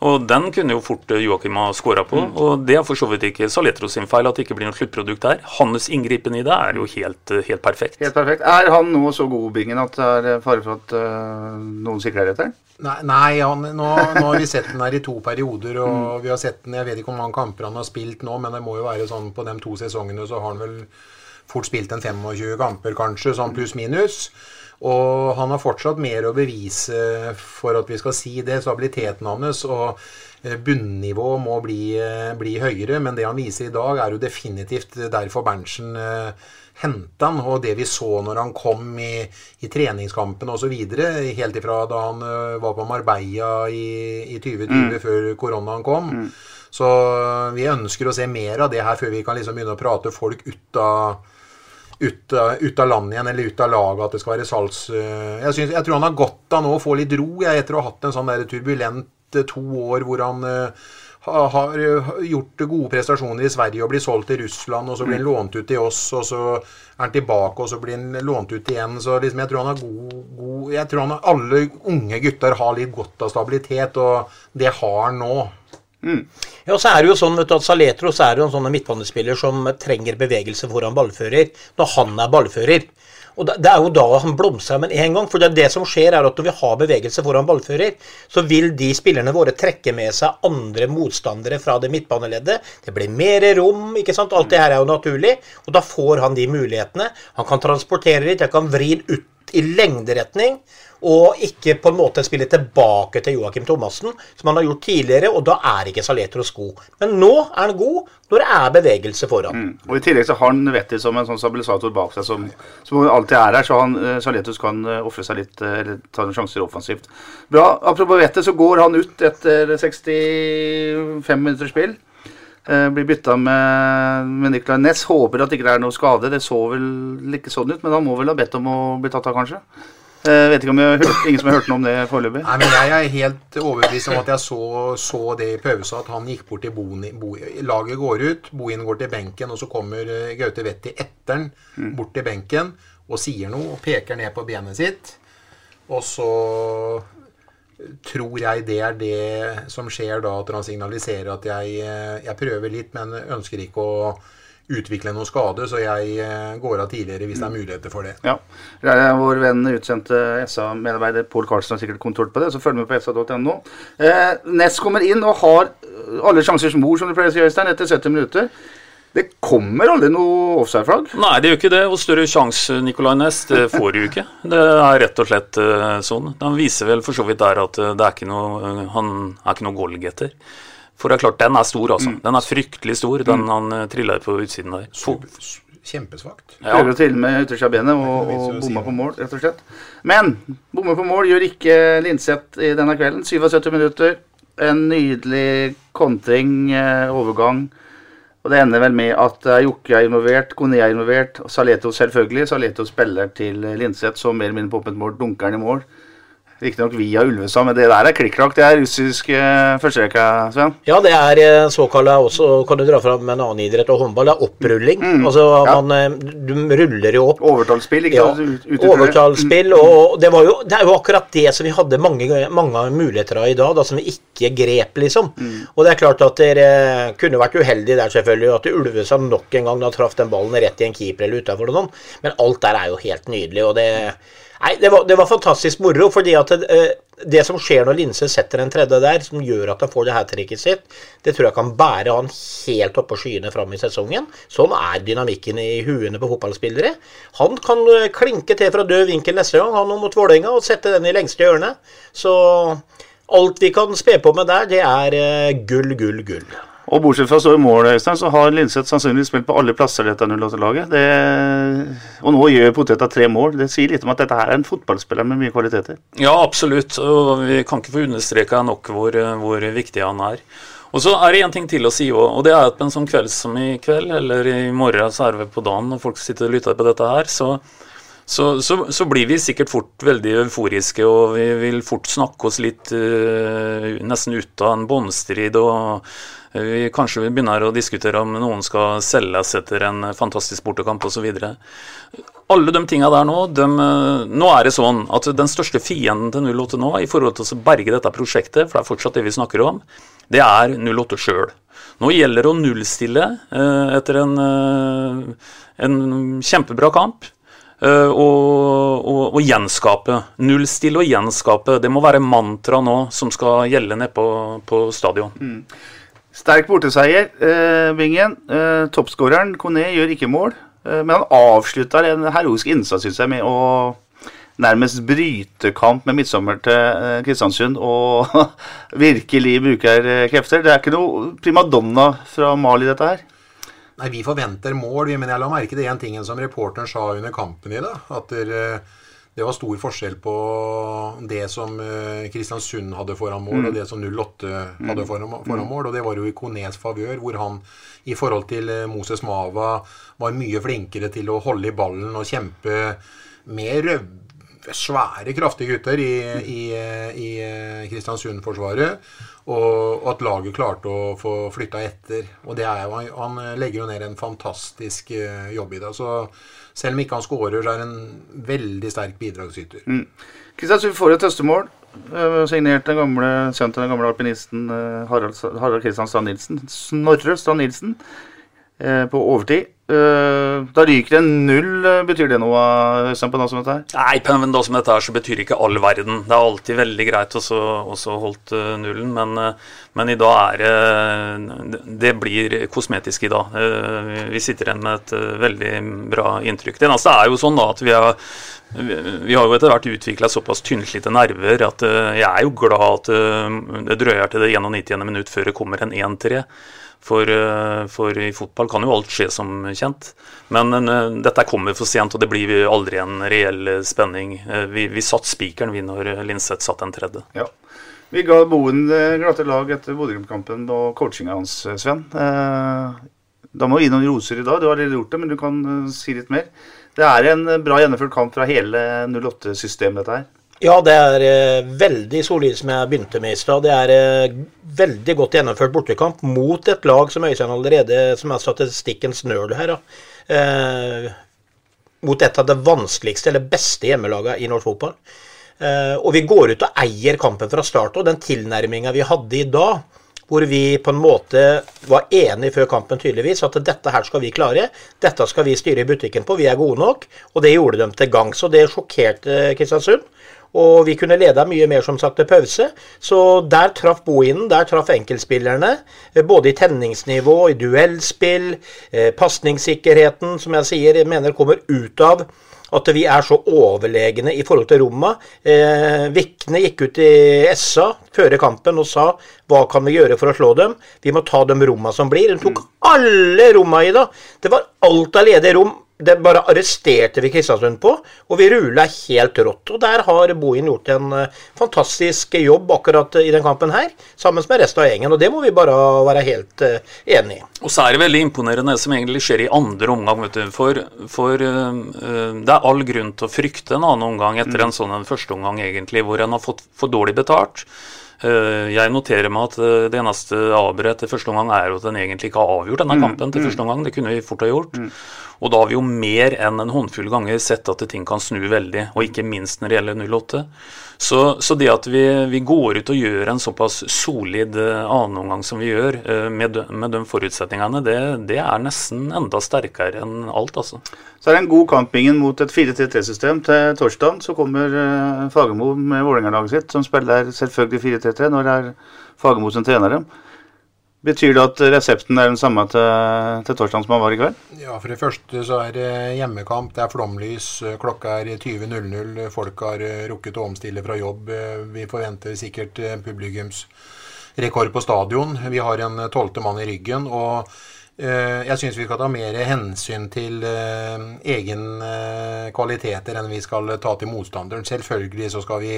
Og den kunne jo fort eh, Joakim ha skåra på. Og det er for så vidt ikke Saletro sin feil at det ikke blir noe sluttprodukt der. Hans inngripen i det er jo helt, eh, helt perfekt. Helt perfekt. Er han nå så god, Bingen, at det er eh, fare for at uh, noen sikler etter? Nei, nei han, nå, nå har vi sett den her i to perioder, og vi har sett den Jeg vet ikke hvor mange kamper han har spilt nå, men det må jo være sånn på de to sesongene så har han vel fort spilt en 25 kamper, kanskje, sånn pluss-minus. Og han har fortsatt mer å bevise for at vi skal si det. Stabiliteten hans og bunnivået må bli, eh, bli høyere, men det han viser i dag, er jo definitivt derfor Berntsen eh, henta han. Og det vi så når han kom i, i treningskampen osv., helt ifra da han eh, var på Marbella i, i 2020, før koronaen kom. Så vi ønsker å se mer av det her før vi kan liksom begynne å prate folk ut av ut, ut av landet igjen, eller ut av laget, at det skal være salgs... eh, Jeg, synes, jeg tror han har godt av nå å få litt ro, jeg, etter å ha hatt en sånn der turbulent eh, to år hvor han eh, har gjort gode prestasjoner i Sverige og blir solgt til Russland, og så blir han lånt ut til oss, og så er han tilbake, og så blir han lånt ut igjen. Så liksom, jeg tror han har god, god Jeg tror han har, alle unge gutter har litt godt av stabilitet, og det har han nå. Ja, og så er det jo sånn vet du, at Saletros er jo en sånn midtbanespiller som trenger bevegelse foran ballfører, når han er ballfører. Og det er jo da han blomstrer med en gang. For det, det som skjer, er at når vi har bevegelse foran ballfører, så vil de spillerne våre trekke med seg andre motstandere fra det midtbaneleddet. Det blir mer rom, ikke sant. Alt det her er jo naturlig. Og da får han de mulighetene. Han kan transportere litt, han kan vri ut i lengderetning. Og ikke på en måte spille tilbake til Joakim Thomassen, som han har gjort tidligere. Og da er ikke Saletros god. Men nå er han god når det er bevegelse foran. Mm. Og I tillegg så har han Vetti som en sånn stabilisator bak seg, som, som alltid er her. Så han, Saletros kan uh, ofre seg litt, eh, eller ta noen sjanser offensivt. Bra. Apropos Vetti, så går han ut etter 65 minutter spill. Eh, blir bytta med, med Nicolay Næss. Håper at det ikke er noe skade. Det så vel ikke sånn ut, men han må vel ha bedt om å bli tatt av, kanskje? Eh, vet ikke om jeg har hørt, Ingen som har hørt noe om det foreløpig? Nei, men Jeg er helt overbevist om at jeg så, så det i pausa, at han gikk bort til Boni. Bo, laget går ut, Bohin går til benken, og så kommer eh, Gaute Wetti etter han Mm. bort til benken og sier noe og peker ned på benet sitt. Og så tror jeg det er det som skjer da, at han signaliserer at jeg, eh, jeg prøver litt, men ønsker ikke å utvikle noen skade, så jeg eh, går av tidligere hvis det er muligheter for det. Ja. Vår venn utsendte SA-medarbeider Pål Karlsen har sikkert kontroll på det, så følg med på sa.no. Eh, Ness kommer inn og har alle sjansers mor, som du pleier å si, Øystein, etter 70 minutter. Det kommer aldri noe offside-flagg. Nei, det gjør ikke det. Og større sjanse Nicolay Næss, det får du ikke. Det er rett og slett eh, sånn. Han viser vel for så vidt der at eh, det er ikke noe, eh, han er ikke noe goalgetter. For det er klart, den er stor, altså. Den er fryktelig stor, den han uh, triller på utsiden der. Kjempesvakt. Ja. Prøver å trille med benet og, og bomma på mål, rett og slett. Men bomme på mål gjør ikke Linseth i denne kvelden. 77 minutter. En nydelig kontring, eh, overgang. Og det ender vel med at eh, Jokke er involvert, Kone er involvert, og Saleto selvfølgelig. Saleto spiller til eh, Linseth, som mer eller mindre på åpent mål dunker han i mål. Riktignok via Ulvestad, men det der er klikk-klakk. Det er russisk eh, førsterekka, Sven. Ja, det er eh, såkalla også, kan du dra fram en annen idrett og håndball, det er opprulling. Altså, Mm. Ja. man, eh, du ruller jo opp. Overtallsspill, ikke sant? Ja, ut ifra overtallsspill. Og det, var jo, det er jo akkurat det som vi hadde mange, mange muligheter av i dag, da, som vi ikke grep, liksom. Mm. Og det er klart at dere kunne vært uheldige der, selvfølgelig. At Ulvestad nok en gang da traff den ballen rett i en keeper eller utafor og sånn. Men alt der er jo helt nydelig. og det Nei, det var, det var fantastisk moro, fordi at det, det som skjer når Linse setter en tredje der, som gjør at han får det her tricket sitt, det tror jeg kan bære han helt oppå skyene fram i sesongen. Sånn er dynamikken i huene på fotballspillere. Han kan eh, klinke til fra død vinkel neste gang, han mot Vålerenga, og sette den i lengste hjørne. Så alt vi kan spe på med der, det er eh, gull, gull, gull. Og bortsett fra å stå i mål, Øystein, så har Linseth sannsynligvis spilt på alle plasser dette 08-laget. Og nå gjør Poteta tre mål. Det sier litt om at dette her er en fotballspiller med mye kvaliteter. Ja, absolutt. Og vi kan ikke få understreka nok hvor, hvor viktig han er. Og så er det en ting til å si òg, og det er at på en sånn kveld som i kveld, eller i morgen, så er det på dagen når folk sitter og lytter på dette her, så, så, så, så blir vi sikkert fort veldig euforiske, og vi vil fort snakke oss litt uh, nesten ut av en båndstrid. og vi kanskje vi begynner å diskutere om noen skal selges etter en fantastisk bortekamp osv. Alle de tinga der nå, de, nå er det sånn at den største fienden til 08 nå, i forhold til å berge dette prosjektet, for det er fortsatt det vi snakker om, det er 08 sjøl. Nå gjelder det å nullstille eh, etter en, eh, en kjempebra kamp. eh, og, og, og gjenskape. Nullstille og gjenskape. Det må være mantra nå som skal gjelde nede på, på stadion. Sterk borteseier, eh, Bingen. Eh, Toppskåreren Kone gjør ikke mål, eh, men han avslutter en heroisk innsats synes jeg, med å nærmest bryte kamp med midtsommer til eh, Kristiansund og virkelig bruker eh, krefter. Det er ikke noe primadonna fra Mali, dette her. Nei, vi forventer mål, men jeg la merke til én ting som reporteren sa under kampen i dag. At det, det var stor forskjell på det som eh, Kristiansund hadde foran mål, Mm. og det som 08 hadde foran, foran mål. Og det var jo i Konés favør, hvor han i forhold til eh, Moses Mava var mye flinkere til å holde i ballen og kjempe med røv, svære, kraftige gutter i, i, i eh, Kristiansund-forsvaret. Og at laget klarte å få flytta etter. Og det er jo, han, legger jo ned en fantastisk jobb i det. Så selv om ikke han skårer, så er han en veldig sterk bidragsyter. Mm. Kristiansund får et tøstemål. eh, Signert den gamle sønnen til den gamle alpinisten eh, Harald, Harald Kristian Strand Nilsen. Snorre Strand Nilsen på overtid. Eh, Da ryker det null. eh, Betyr det noe Øystein, på noe som dette her? Nei, på en dag som dette her så betyr ikke all verden. Det er alltid veldig greit å så- holdt eh, nullen, men, eh, men i dag er det Det blir kosmetisk i dag. Eh, vi- sitter igjen med et eh, veldig bra inntrykk. Det eneste er jo sånn da at vi har vi har jo etter hvert utvikla såpass tynnslitte nerver at eh, jeg er jo glad at eh, det drøyer til det 91. minutt før det kommer en 1-3. For, eh, for i fotball kan jo alt skje som kjent. Men uh, dette kommer for sent, og det blir aldri en reell eh, spenning. Uh, Vi, vi satt spikeren, vi, når Linseth satt en tredje. Ja. Vi ga Boen glatte lag etter Bodø-Glimt-kampen og coachinga hans, Sven. Uh, Da må vi gi noen roser i dag. Du har allerede gjort det, men du kan si litt mer. Det er en bra gjennomført kamp fra hele 08-systemet, dette her. Ja, det er eh, veldig solid, som jeg begynte med i stad. Det er eh, veldig godt gjennomført bortekamp mot et lag som Øystein allerede som er statistikkens nøl her. Eh, mot et av det vanskeligste eller beste hjemmelagene i norsk fotball. Eh, og vi går ut og eier kampen fra start. Og den tilnærminga vi hadde i dag, hvor vi på en måte var enige før kampen tydeligvis at dette her skal vi klare, dette skal vi styre i butikken på, vi er gode nok. Og det gjorde de til gangs. Og det sjokkerte Kristiansund. Og vi kunne leda mye mer som sagt til pause. Så der traff boinen, der traff enkeltspillerne. eh, Både i tenningsnivå, i duellspill, eh, pasningssikkerheten, som jeg sier, jeg mener kommer ut av at vi er så overlegne i forhold til Roma. Eh, Vikne gikk ut i SA før kampen og sa hva kan vi gjøre for å slå dem? Vi må ta de Roma som blir. De tok alle Roma i dag. Det var alt av ledige rom det bare arresterte vi Kristiansund på, og vi rulla helt rått. Og Der har Bohin gjort en uh, fantastisk jobb akkurat i den kampen her, sammen med resten av gjengen. og Det må vi bare være helt uh, enig i. Og så er det veldig imponerende det som egentlig skjer i andre omgang. vet du, For, for uh, det er all grunn til å frykte en annen omgang etter en sånn en første omgang, egentlig, hvor en har fått for dårlig betalt. Jeg noterer meg at det eneste avbrudd etter første omgang er at en egentlig ikke har avgjort denne kampen til første omgang. Det kunne vi fort ha gjort. Og da har vi jo mer enn en håndfull ganger sett at ting kan snu veldig, og ikke minst når det gjelder 08. Så, så det at vi, vi, går ut og gjør en såpass solid annenomgang som vi gjør, med, med de forutsetningene, det, det, er nesten enda sterkere enn alt, altså. Så er det en god kampingen mot et 4-3-3-system til torsdag. Så kommer Fagermo med Vålerenga-laget sitt, som spiller selvfølgelig 4-3-3 når det er Fagermo som trener dem. Betyr det at resepten er den samme til, til torsdag som den var i kveld? Ja, For det første så er det hjemmekamp. Det er flomlys. Klokka er 20.00. Folk har rukket å omstille fra jobb. Vi forventer sikkert publikumsrekord på stadion. Vi har en tolvte mann i ryggen. og jeg syns vi skal ta mer hensyn til uh, egen uh, kvaliteter enn vi skal ta til motstanderen. Selvfølgelig så skal vi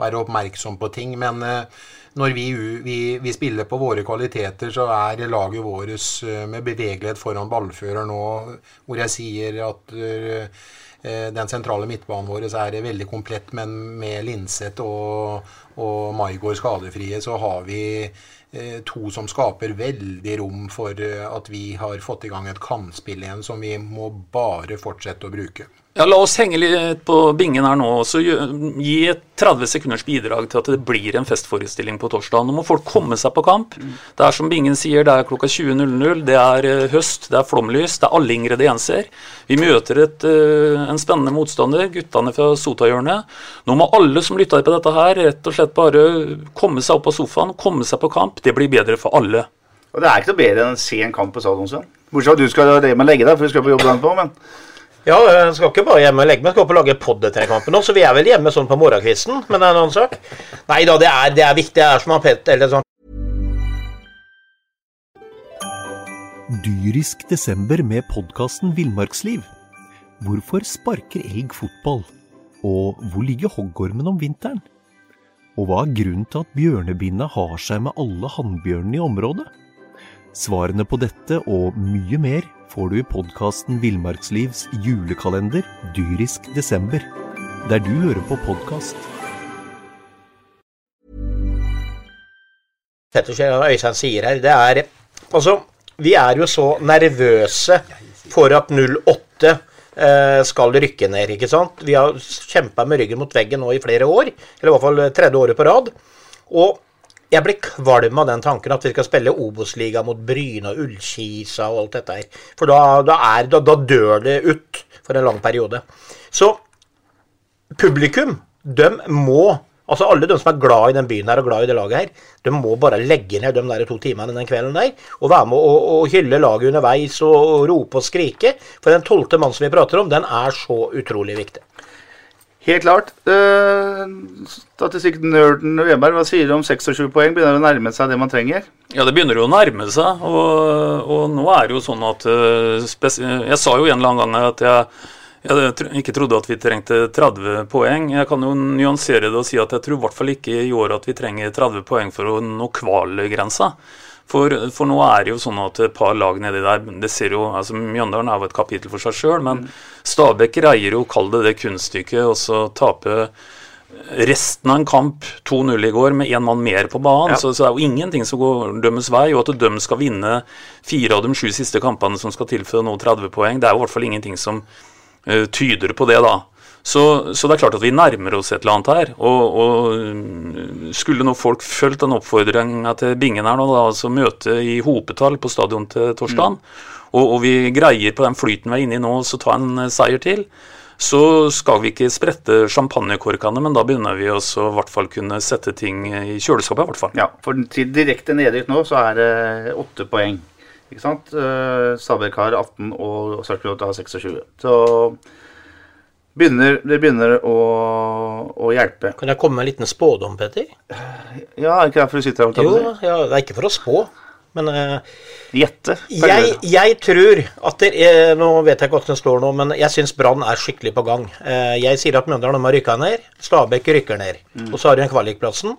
være oppmerksom på ting, men når vi, vi, vi, spiller på våre kvaliteter, så er laget vårt med bevegelighet foran ballfører nå, hvor jeg sier at den sentrale midtbanen vår er veldig komplett, men med Linseth og, og Maigård skadefrie, så har vi to som skaper veldig rom for at vi har fått i gang et kantspill igjen som vi må bare fortsette å bruke. Ja, La oss henge litt på bingen her nå så gi et 30 sekunders bidrag til at det blir en festforestilling på torsdag. Nå må folk komme seg på kamp. Det er som Bingen sier, det er klokka 20.00. Det er høst, det er flomlys, det er alle ingredienser. Vi møter et, en spennende motstander, guttene fra Sotahjørnet. Nå må alle som lytter på dette her, rett og slett bare komme seg opp av sofaen, komme seg på kamp. Det blir bedre for alle. Og Det er ikke noe bedre enn å se en kamp på stadion. Bortsett fra at du skal det med legge deg, for du skal på jobb etterpå. men... Ja, jeg skal ikke bare hjemme og legge meg, jeg skal opp og lage pod etter kampen òg, så vi er vel hjemme sånn på morgenkvisten, men det er en annen sak. Nei da, det er, det er viktig. Det er som Petter eller sånn. Dyrisk desember med podkasten Villmarksliv. Hvorfor sparker elg fotball? Og hvor ligger hoggormen om vinteren? Og hva er grunnen til at bjørnebinna har seg med alle hannbjørnene i området? Svarene på dette og mye mer får du i podkasten Villmarkslivs julekalender dyrisk desember, der du hører på podkast. Øystein sier her, det er Altså, vi er jo så nervøse for at 08 eh, skal rykke ned, ikke sant? Vi har kjempa med ryggen mot veggen nå i flere år, eller i hvert fall tredje året på rad. Og jeg blir kvalm av den tanken at vi skal spille Obos-liga mot Bryne og Ullkisa og alt dette her. For da, da, er, da, da, dør det ut for en lang periode. Så publikum, de må Altså Alle de som er glad i den byen her og glad i det laget her, de må bare legge ned de der to timene den kvelden der og være med og, og hylle laget underveis og, og rope og skrike. For den tolvte mann som vi prater om, den er så utrolig viktig. Helt klart. Uh, Statistikknerden Weberg, hva sier du om 26 poeng? Begynner det å nærme seg det man trenger? Ja, det begynner jo å nærme seg. Og, og nå er det jo sånn at uh, Jeg sa jo en eller annen gang at jeg, jeg ikke trodde at vi trengte 30 poeng. Jeg kan jo nyansere det og si at jeg tror i hvert fall ikke i år at vi trenger 30 poeng for å nå kvalgrensa. For, for nå er det jo sånn at et par lag nedi der det ser jo, altså Mjøndalen er jo et kapittel for seg sjøl, men Stabæk greier jo, kall det det kunststykket, og så tape resten av en kamp 2-0 i går med én mann mer på banen. Ja. Så, så det er jo ingenting som går dømmes vei. Og at de skal vinne fire av de sju siste kampene som skal tilføre nå 30 poeng, det er jo i hvert fall ingenting som uh, tyder på det, da. Så, så det er klart at vi nærmer oss et eller annet her. Og, og mm, skulle nå folk fulgt den oppfordringa til Bingen her nå, da, altså møte i hopetall på stadion til torsdag, og, og vi greier på den flyten vi er inne i nå, så ta en eh, seier til, så skal vi ikke sprette champagnekorkene, men da begynner vi også i hvert fall kunne sette ting i kjøleskapet. i hvert fall. Ja, for til direkte nedrykk nå så er det åtte poeng. Ikke sant? Eh, Stabæk har 18 og Sarpsborg har 26. Så begynner, det begynner å, å hjelpe. Kan jeg komme med en liten spådom, Petter? Ja, er ikke derfor du sitter her? Jo, ja, det er ikke for å spå, men eh, Gjette. jeg, jeg tror at det er, Nå vet jeg ikke hvordan det står nå, men jeg syns Brann er skikkelig på gang. Uh, jeg sier at Mjøndalen har rykka ned, Stabæk rykker ned. Og så har de kvalikplassen.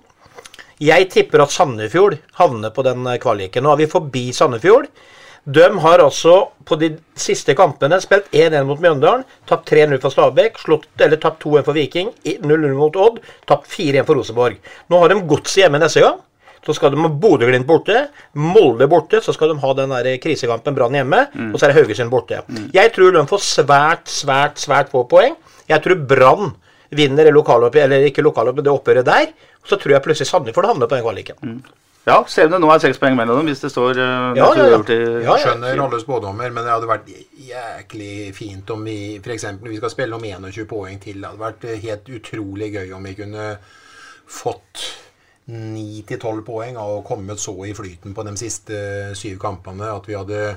Jeg tipper at Sandefjord havner på den eh, kvaliken. Nå er vi forbi Sandefjord. De har altså på de siste kampene spilt 1-1 mot Mjøndalen, tapt 3-0 for Stabæk, slått, eller tapt 2-1 for Viking, 0-0 mot Odd, tapt 4-1 for Rosenborg. Nå har de Godset hjemme neste gang. Så skal de ha Bodø-Glimt borte, Molde borte, så skal de ha den der krisekampen Brann hjemme, og så er det Haugesund borte. Jeg tror de får svært, svært, svært få poeng. Jeg tror Brann vinner lokaloppgjøret, eller ikke lokaloppgjøret, det oppgjøret der. Så tror jeg plutselig Sandefjord havner på den kvaliken. Ja, selv om det nå er seks poeng mellom dem, hvis det står uh, Ja, ja, ja. Jeg skjønner alle spådommer, men det hadde vært jæklig fint om vi f.eks. når vi skal spille om 21 poeng til. Det hadde vært eh, helt utrolig gøy om vi kunne fått 9-12 poeng og kommet så i flyten på de siste syv kampene at vi hadde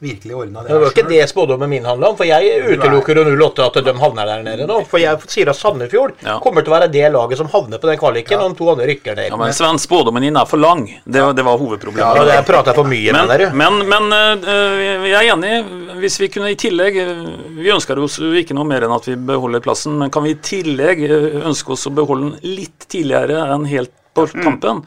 virkelig ordna det. Det var ikke selv. det spådommen min handla om, for jeg utelukker jo 08 at de havner der nede nå. For jeg sier at Sandefjord Ja. kommer til å være det laget som havner på den kvaliken, og de to andre rykker ned. Ja, men Sven, spådommen din er for lang. Det, det var Ja, hovedproblemet. det prater jeg for mye med Men, der, jo. men, men eh, jeg er enig. Hvis vi kunne i tillegg eh, Vi ønsker oss ikke noe mer enn at vi beholder plassen, men kan vi i tillegg ønske oss å beholde den litt tidligere enn helt på kampen?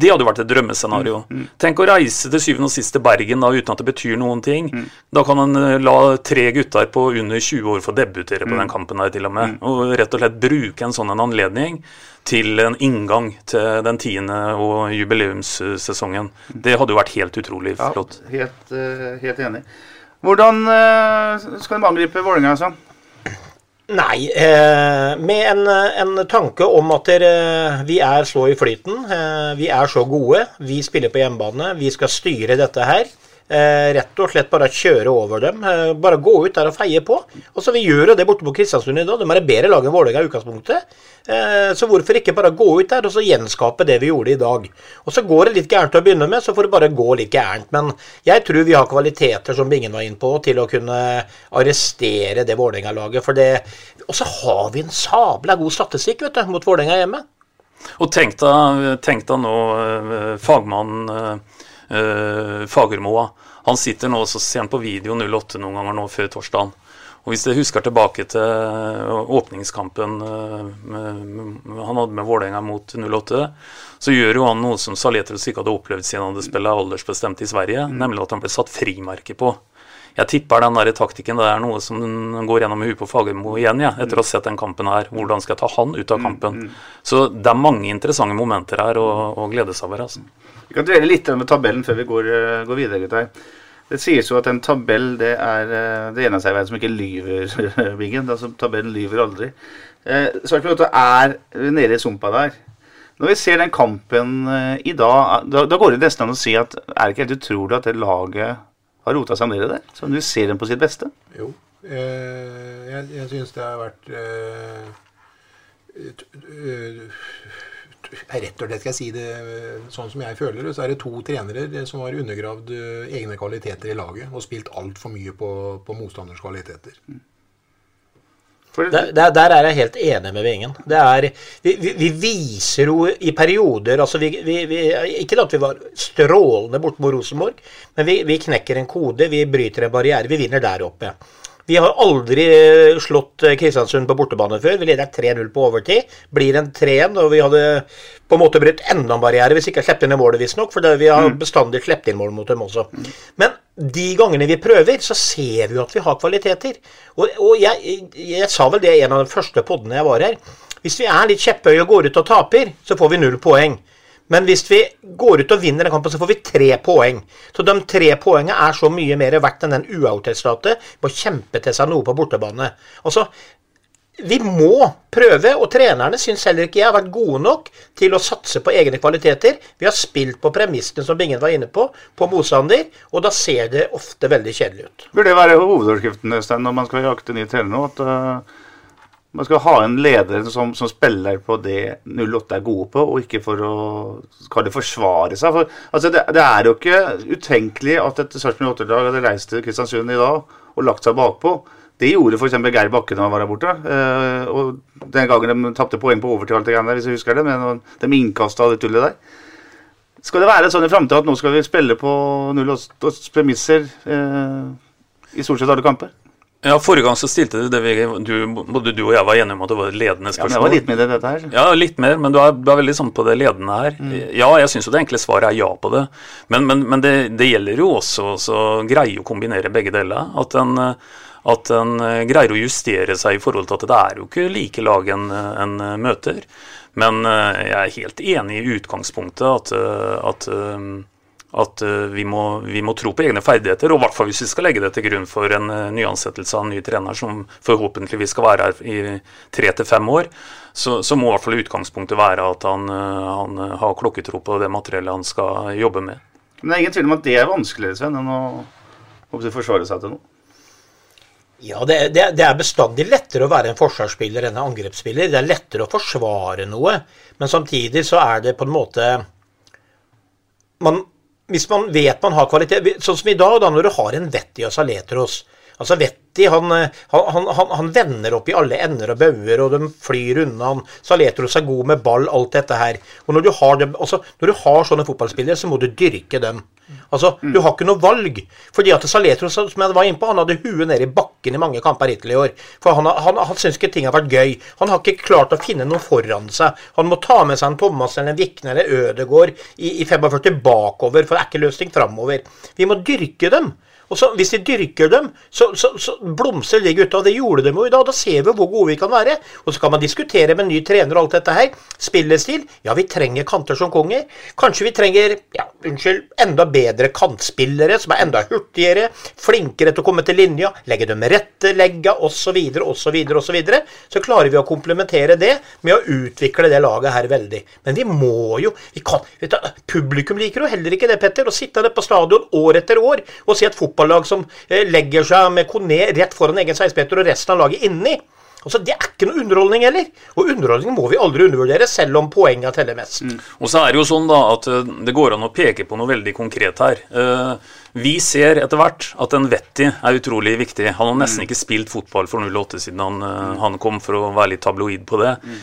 Det hadde jo vært et drømmescenario. Tenk å reise til syvende og sist til Bergen da uten at det betyr noen ting. Da kan en eh, la tre gutter på under 20 år få debutere på den kampen her, til og med. Og rett og slett bruke en sånn en anledning til en inngang til den tiende og jubileumssesongen. Det hadde jo vært helt utrolig Ja, flott. helt, eh, helt enig. Hvordan eh, skal de angripe Vålerenga? Sånn? Nei, eh, med en, en tanke om at dere, vi er så i flyten. Eh, vi er så gode. Vi spiller på hjemmebane. Vi skal styre dette her. Eh, rett og slett bare kjøre over dem. Eh, bare gå ut der og feie på. Og så Vi gjør jo det borte på Kristiansund i dag. De er et bedre lag enn Vålerenga i utgangspunktet. Eh, så hvorfor ikke bare gå ut der og så gjenskape det vi gjorde i dag? Og Så går det litt gærent å begynne med, så får det bare gå litt gærent. Men jeg tror vi har kvaliteter, som Bingen var inne på, til å kunne arrestere det Vålerenga-laget. For det Og så har vi en sabla god statistikk vet du, mot Vålerenga hjemme. Og tenk deg, nå eh, fagmannen eh, eh, Fagermoa. Han sitter nå så ser han på video 08 noen ganger nå før torsdagen. Og Hvis jeg husker tilbake til eh, åpningskampen eh, han hadde med Vålerenga mot 08, så gjør jo han noe som Saletros ikke hadde opplevd siden han hadde spilt aldersbestemt i Sverige, nemlig at han ble satt frimerke på. Jeg tipper den der taktikken det er noe som går gjennom huet på Fagermo igjen, ja, etter å ha sett den kampen her. Hvordan skal jeg ta han ut av kampen? Så det er mange interessante momenter her å, å glede seg over. altså. Vi kan dvele litt med tabellen før vi går, eh, går videre. gutter. Det sies jo at en tabell det er eh, det eneste jeg vet som ikke lyver, Bingen. Altså, tabellen lyver aldri. Eh, Svartfjord er nede i sumpa der. Når vi ser den kampen eh, i dag, da, da går det nesten an å si at er det ikke helt utrolig at det laget har rota seg ned i det? Så du ser dem på sitt beste? Jo. Jeg jeg syns det har vært Rett og slett skal jeg si det eh, sånn som jeg føler det, så er det to trenere eh, som har undergravd eh, egne kvaliteter i laget og spilt altfor mye på, på motstanders kvaliteter. Der, der, der er jeg helt enig med Vingen. Det er, vi, vi, vi viser jo i perioder altså vi, vi, vi, Ikke at vi var strålende borte mot Rosenborg, men vi, vi knekker en kode, vi bryter en barriere. Vi vinner der oppe. Vi har aldri eh, slått eh, Kristiansund på bortebane før. Vi leder 3-0 på overtid. Blir en 3-1, og vi hadde på en måte brutt enda en barriere hvis vi ikke sluppet inn i målet, visstnok. For vi har bestandig sluppet inn mål mot dem også. Men de gangene vi prøver, så ser vi jo at vi har kvaliteter. Og, og jeg, jeg, jeg sa vel det i en av de første podene jeg var her. Hvis vi er litt kjepphøye og går ut og taper, så får vi null poeng. Men hvis vi går ut og vinner den kampen, så får vi tre poeng. Så de tre poengene er så mye mer verdt enn den uavtestatet Må kjempe til seg noe på bortebane. Altså, vi må prøve, og trenerne syns heller ikke jeg har vært gode nok til å satse på egne kvaliteter. Vi har spilt på premissene som Bingen var inne på, på motstander, og da ser det ofte veldig kjedelig ut. Burde det være hovedoverskriften Øystein, når man skal jakte ny trener nå? At uh, man skal ha en leder som, som spiller på det 08 er gode på, og ikke for å skal det forsvare seg. For, altså det, det, er jo ikke utenkelig at et Sarpsborg 08-lag hadde reist til Kristiansund i dag og lagt seg bakpå. Det gjorde f.eks. Geir Bakke da han var der borte. Eh, og Den gangen de tapte poeng på overtid, der, hvis jeg husker det, med de innkasta det tullet der. Skal det være sånn i framtida at nå skal vi spille på 08s premisser eh, i stort sett alle kamper? Ja, Forrige gang så stilte du det vi, du, både du og jeg var enige om at det var ledende spørsmål. Ja, men jeg var litt mer i dette her. Ja, litt mer, men du er, du er veldig sånn på det ledende her. Mm. Ja, jeg syns jo det enkle svaret er ja på det. Men, men, men det, det, gjelder jo også å greie å kombinere begge deler. At en, at en greier å justere seg i forhold til at det er jo ikke like lag en, en møter. Men eh, jeg er helt enig i utgangspunktet at, at at uh, vi, må, vi, må, tro på egne ferdigheter, og i hvert fall hvis vi skal legge det til grunn for en uh, nyansettelse av en ny trener som forhåpentligvis skal være her i tre til fem år, så, så, må i hvert fall utgangspunktet være at han, uh, han har klokketro på det materiellet han skal jobbe med. Men det er ingen tvil om at det er vanskeligere Sven, enn å, å forsvare seg til noe? Ja, det, det, det, er bestandig lettere å være en forsvarsspiller enn en angrepsspiller. Det er lettere å forsvare noe, men samtidig så er det på en måte man, hvis man vet man har kvalitet Sånn som i dag, da, når du har en Vetti og Saletros. Altså Vetti han, han, han, han, vender opp i alle ender og bauger, og de flyr unna. han, Saletros er god med ball, alt dette her. Og når du har, dem, altså, når du har sånne fotballspillere, så må du dyrke dem. Altså, mm. Du har ikke noe valg. Fordi at Saletros, som jeg var inne på, han hadde huet nede i bakken i mange kamper hittil i år. For han, han, han syns ikke ting har vært gøy. Han har ikke klart å finne noe foran seg. Han må ta med seg en Thomas eller en Vikne eller Ødegård i, i 45 bakover, for det er ikke løsning framover. Vi må dyrke dem. Og så, Hvis de dyrker dem, så, så, så blomstrer de gutta. Det gjorde de jo i dag. Da ser vi hvor gode vi kan være. Og så kan man diskutere med ny trener og alt dette her. Spillestil. Ja, vi trenger kanter som konger. Kanskje vi trenger ja, unnskyld, enda bedre kantspillere som er enda hurtigere, flinkere til å komme til linja, legge dem rette legga osv., osv., osv. Så klarer vi å komplementere det med å utvikle det laget her veldig. Men vi må jo vi kan, du, Publikum liker jo heller ikke det, Petter. Å sitte der på stadion år etter år og si at fotball fotballag som eh, legger seg med Kone rett foran egen 16-meter og resten av laget inni. Altså, Det er ikke noe underholdning heller. Og underholdning må vi aldri undervurdere, selv om poengene teller mest. Mm. Og så er det jo sånn da at eh, det går an å peke på noe veldig konkret her. Uh, vi ser etter hvert at en Vetti er utrolig viktig. Han har nesten mm. ikke spilt fotball for 08 siden han, mm. han, kom, for å være litt tabloid på det. Mm.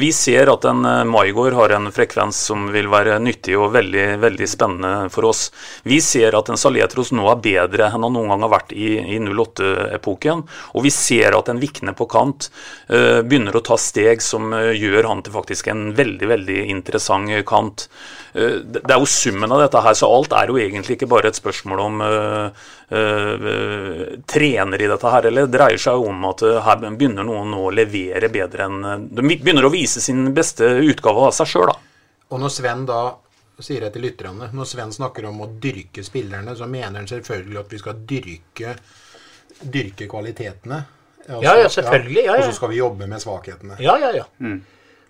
Vi ser at en Maigård har en frekvens som vil være nyttig og veldig, veldig spennende for oss. Vi ser at en Saletros nå er bedre enn han noen gang har vært i, i 08-epoken. Og vi ser at en Vikne på kant uh, begynner å ta steg som uh, gjør han til faktisk en veldig, veldig interessant kant. Uh, det er jo summen av dette her, så alt er jo egentlig ikke bare et spørsmål om uh, uh, trener i dette her, eller det dreier seg om at her begynner noen nå å levere bedre enn De begynner å vise sin beste utgave av seg sjøl, da. Og når Sven da sier jeg til lytterne, når Sven snakker om å dyrke spillerne, så mener han selvfølgelig at vi skal dyrke, dyrke kvalitetene. Altså, ja, ja, selvfølgelig. Ja, ja. Og så skal vi jobbe med svakhetene. Ja, ja, ja. Mm.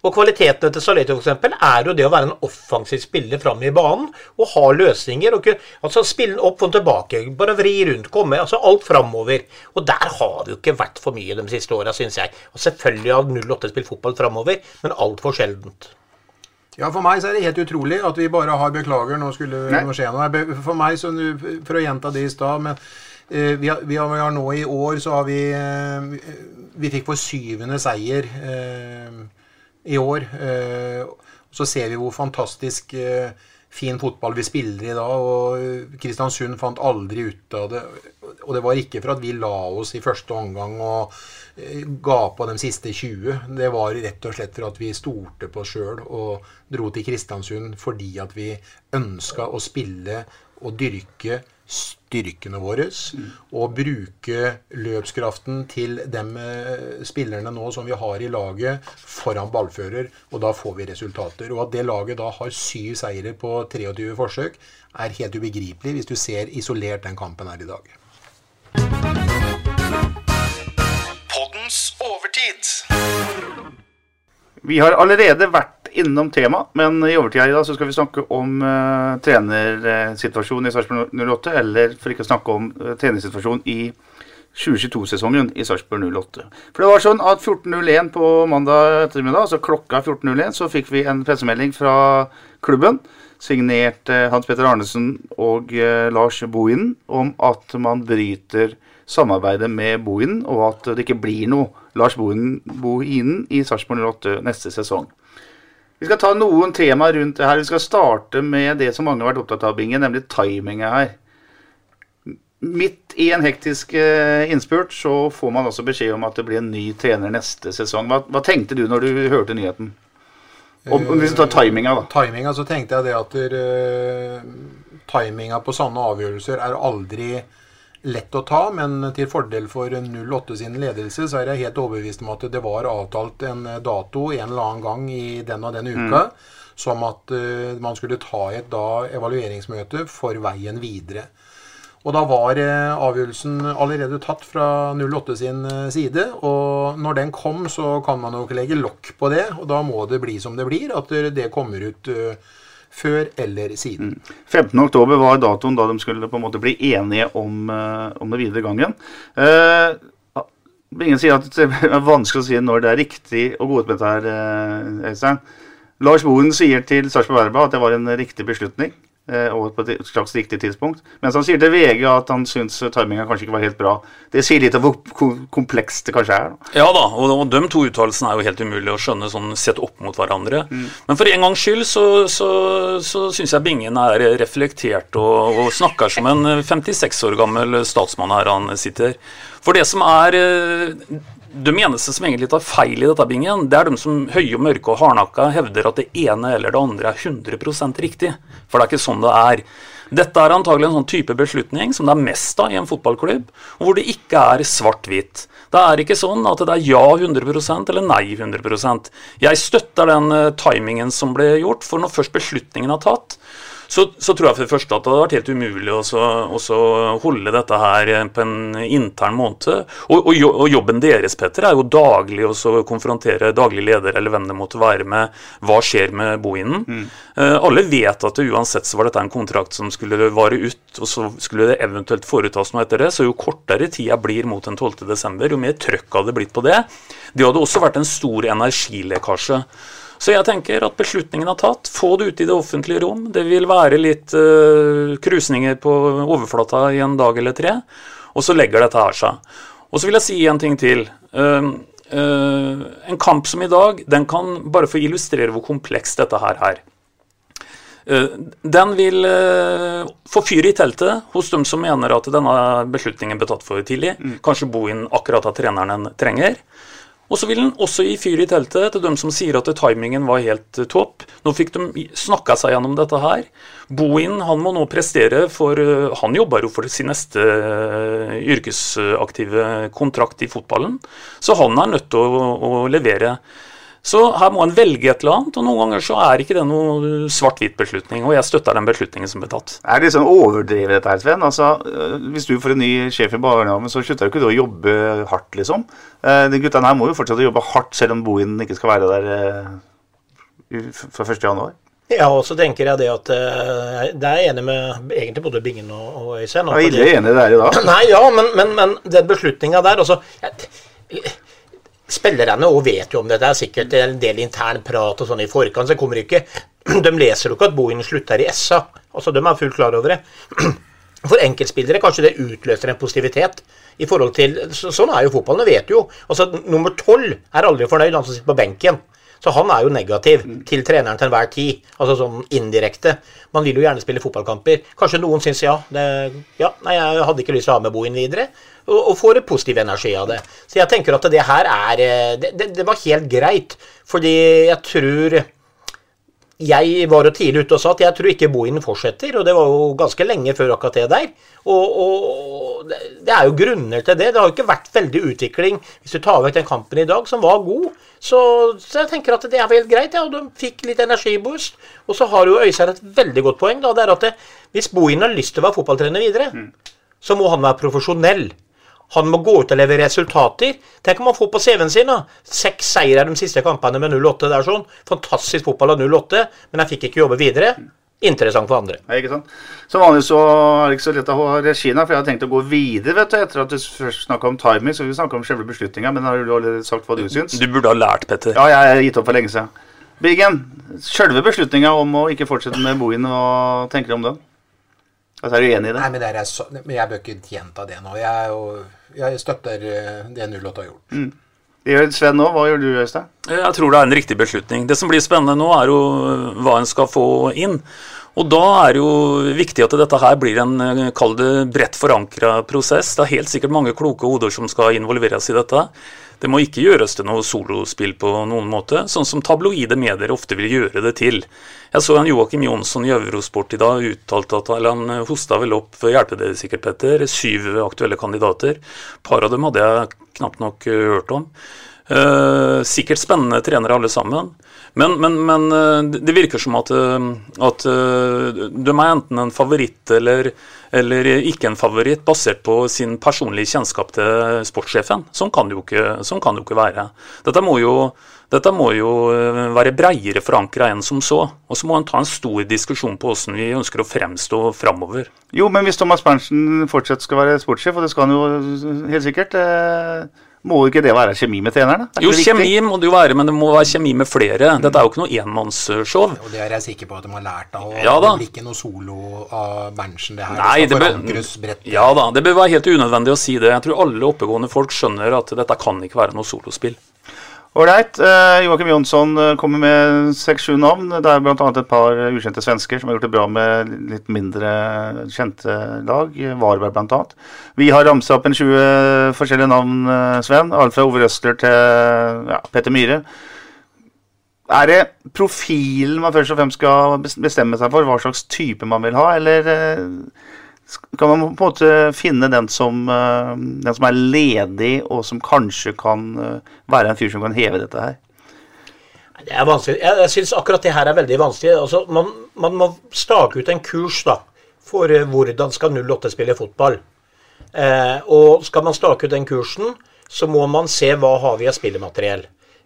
Og kvalitetene til Saletto f.eks. er jo det å være en offensiv spiller fram i banen og ha løsninger. Og, altså Spille den opp og tilbake, bare vri rundt, komme. altså Alt framover. Og der har det jo ikke vært for mye de siste åra, syns jeg. Og selvfølgelig har 08 spilt fotball framover, men altfor sjeldent. Ja, For meg så er det helt utrolig at vi bare har Beklager, nå skulle det skje noe. For meg, så, For å gjenta det i stad men eh, vi har, vi, har, vi har, nå i år så har vi eh, Vi fikk vår syvende seier. Eh, i år. Eh, så ser vi hvor fantastisk eh, fin fotball vi spiller i dag. og Kristiansund fant aldri ut av det. Og det var ikke for at vi la oss i første omgang og eh, ga på de siste 20. Det var rett og slett for at vi stolte på oss sjøl og dro til Kristiansund fordi at vi ønska å spille og dyrke styrkene våre. Og bruke løpskraften til de eh, spillerne nå som vi har i laget, foran ballfører. Og da får vi resultater. Og at det laget da har syv seire på 23 forsøk, er helt ubegripelig hvis du ser isolert den kampen her i dag. Poddens overtid. Vi har allerede vært innom temaet, men i overtida i dag så skal vi snakke om uh, trenersituasjonen i Sarpsborg 08, eller for ikke å snakke om uh, trenersituasjonen i 2022-sesongen i Sarpsborg 08. For det var sånn at 14.01 på mandag ettermiddag, altså klokka 14.01, så fikk vi en pressemelding fra klubben, signert uh, Hans Petter Arnesen og Lars Bohinen, om at man bryter samarbeidet med Bohinen, og at det ikke blir noe Lars Bohinen i Sarpsborg 08 neste sesong. Vi skal ta noen temaer rundt det her. Vi skal starte med det som mange har vært opptatt av, Bingen, nemlig timinga her. Midt i en hektisk uh, innspurt så får man også beskjed om at det blir en ny trener neste sesong. Hva, hva tenkte du når du hørte nyheten? Og, hvis du tar timinga, da. Timinga, så tenkte jeg det at uh, timinga på sånne avgjørelser er aldri lett å ta, men til fordel for 08 sin ledelse så er jeg helt overbevist om at det var avtalt en dato en eller annen gang i den og den uka. Mm. Som at uh, man skulle ta et da evalueringsmøte for veien videre. Og da var uh, avgjørelsen allerede tatt fra 08 sin uh, side. Og når den kom, så kan man jo ikke legge lokk på det. Og da må det bli som det blir. At det kommer ut før eller siden. 15.10 var datoen da de skulle på en måte bli enige om, om det videre gangen. Uh, ingen sier at det er vanskelig å si når det er riktig å gå ut med dette her, Øystein. Lars Bohen sier til Sarpsborg Verba at det var en riktig beslutning. Eh, og på et slags riktig tidspunkt. Mens han sier til VG at han syns timinga kanskje ikke var helt bra. Det sier litt om hvor komplekst det kanskje er. Da. Ja da, og, de to uttalelsene er jo helt umulig å skjønne sånn sett opp mot hverandre. Mm. Men for en gangs skyld så, så, så syns jeg Bingen er reflektert og, og snakker som en 56 år gammel statsmann her han sitter. For det som er eh, de eneste som egentlig tar feil i dette, bingen, det er de som høye og mørke og hardnakka hevder at det ene eller det andre er 100% riktig. For det er ikke sånn det er. Dette er antagelig en sånn type beslutning som det er mest av i en fotballklubb, hvor det ikke er svart-hvitt. Det er ikke sånn at det er ja 100% eller nei 100% Jeg støtter den uh, timingen som ble gjort, for når først beslutningen er tatt, så, så, tror jeg for det første at det hadde vært helt umulig å holde dette her på en intern måned. Og, og, og, jobben deres Petter, er jo daglig å konfrontere daglig leder eller hvem det måtte være med hva skjer med bohinen. Mm. Uh, alle vet at det, uansett så var dette en kontrakt som skulle vare ut, og så skulle det eventuelt foretas noe etter det. Så jo kortere tida blir mot den 12.12., jo mer trøkk hadde det blitt på det. Det hadde også vært en stor energilekkasje. Så jeg tenker at beslutningen er tatt. Få det ut i det offentlige rom. Det vil være litt uh, krusninger på overflata i en dag eller tre, og så legger dette her seg. Og så vil jeg si en ting til. Uh, uh, en kamp som i dag, den kan bare få illustrere hvor komplekst dette her er. Den vil få fyr i teltet hos dem som mener at denne beslutningen ble tatt for tidlig. Mm. Kanskje inn akkurat av treneren trenger. Og så vil den også gi fyr i teltet til dem som sier at timingen var helt eh, topp. Nå fikk de snakka seg gjennom dette her. Bohin han må nå prestere, for eh, han jobber jo for sin neste eh, yrkesaktive kontrakt i fotballen. Så han er nødt til å, å levere. Så her må en velge et eller annet, og noen ganger så er ikke det noe svart-hvitt beslutning. Og jeg støtter den beslutningen som ble tatt. Er det liksom overdrevet dette her, Sven? Altså, øh, hvis du får en ny sjef i barnehagen, så slutter jo ikke du å jobbe hardt, liksom. Øh, de guttene her må jo fortsette å jobbe hardt, selv om Bohin ikke skal være der øh, fra 1.1. Ja, og så tenker jeg det at uh, Det er jeg enig med egentlig både Bingen og, og Øystein. Jeg er ille enig der i dag. Nei, ja, men, men, men den beslutninga der altså jeg, Spillerne òg vet jo om dette, det er sikkert en del intern prat og sånn i forkant. så kommer ikke, De leser jo ikke at Bohin slutter i SA. altså De er fullt klar over det. For enkeltspillere kanskje det utløser en positivitet. i forhold til, så, Sånn er jo fotballen, det vet du jo. altså Nummer tolv er aldri fornøyd, han som sitter på benken. Så han er jo negativ til treneren til enhver tid. Altså sånn indirekte. Man vil jo gjerne spille fotballkamper. Kanskje noen syns ja, det, ja Nei, jeg hadde ikke lyst til å ha med Bohin videre. Og, og får positiv energi av det. Så jeg tenker at det her er eh, Det, det, det var helt greit. Fordi jeg tror jeg var jo tidlig ute og sa at jeg tror ikke Bohin fortsetter, og det var jo ganske lenge før akkurat det der. Og, og, det er jo grunner til det. Det har jo ikke vært veldig utvikling hvis du tar vekk den kampen i dag, som var god. Så, så jeg tenker at det er helt greit, ja, og de fikk litt energiboost. Og så har jo Øystein et veldig godt poeng, da. Det er at det, hvis Bohin har lyst til å være fotballtrener videre, så må han være profesjonell. Han må gå ut og levere resultater. Tenk om han får på CV-en sin da. seks seire de siste kampene med 0-8. Det er sånn. Fantastisk fotball av 0-8, men jeg fikk ikke jobbe videre. Interessant for andre. Ja, ikke sant? Som vanlig så er det ikke så lett å ha regien her, for jeg har tenkt å gå videre vet du, etter at du først snakka om timing. Så vi snakka om selve beslutninga, men har du allerede sagt hva du syns? Du burde ha lært, Petter. Ja, jeg har gitt opp for lenge siden. Biggen, selve beslutninga om å ikke fortsette med Bohin, hva tenker du om den? Altså, er du enig i det? Nei, men, det er så, men jeg bør ikke gjenta det nå. Jeg, er jo, jeg støtter eh, det 08 har gjort. Mm. Det gjør Sven nå. Hva gjør du, Øystein? Jeg tror det er en riktig beslutning. Det som blir spennende nå, er jo hva en skal få inn. Og da er det jo viktig at dette her blir en eh, kall det bredt forankra prosess. Det er helt sikkert mange kloke hoder som skal involveres i dette. Det må ikke gjøres til noe solospill på noen måte, sånn som tabloide medier ofte vil gjøre det til. Jeg så en Joakim Jonsson i Eurosport i dag uttalte at eller han hosta vel opp, for å hjelpe dere sikkert, Petter, syv aktuelle kandidater. Par av dem hadde jeg knapt nok eh, hørt om. Uh, sikkert spennende trenere alle sammen. Men, men, men uh, det virker som at, uh, at de er enten en favoritt eller, eller, ikke en favoritt, basert på sin personlige kjennskap til sportssjefen. Sånn kan det jo ikke, sånn det jo ikke være. Dette må jo, dette må jo være breiere forankra enn som så. Og så må en ta en stor diskusjon på hvordan vi ønsker å fremstå framover. Jo, men hvis Thomas Berntsen fortsatt skal være sportssjef, og det skal han jo helt sikkert eh må jo ikke det være kjemi med treneren? da? Jo, kjemi må det jo være, men det må være kjemi med flere. Dette er jo ikke noe enmannsshow. Og det er jeg sikker på at de har lært av. Ja, da. det blir ikke noe solo av Berntsen, det her. Nei, det bør. Ja da, det bør være helt unødvendig å si det. Jeg tror alle oppegående folk skjønner at dette kan ikke være noe solospill. Ålreit. Uh, Joakim Jonsson uh, kommer med seks-sju navn. Det er bl.a. et par ukjente svensker som har gjort det bra med litt mindre kjente lag. Varberg bl.a. Vi har ramsa opp en 20 forskjellige navn, uh, Sven. Alt fra Ove Røsler til ja, Petter Myhre. Er det profilen man først og fremst skal bestemme seg for, hva slags type man vil ha, eller kan man på en måte finne den som, uh, den som er ledig, og som kanskje kan uh, være en fyr som kan heve dette her? Det er vanskelig. Jeg, jeg syns akkurat det her er veldig vanskelig. Altså, man, man, må stake ut en kurs da, for uh, hvordan skal 08 spille fotball. og skal man stake ut den kursen, så må man se hva har vi av spillemateriell.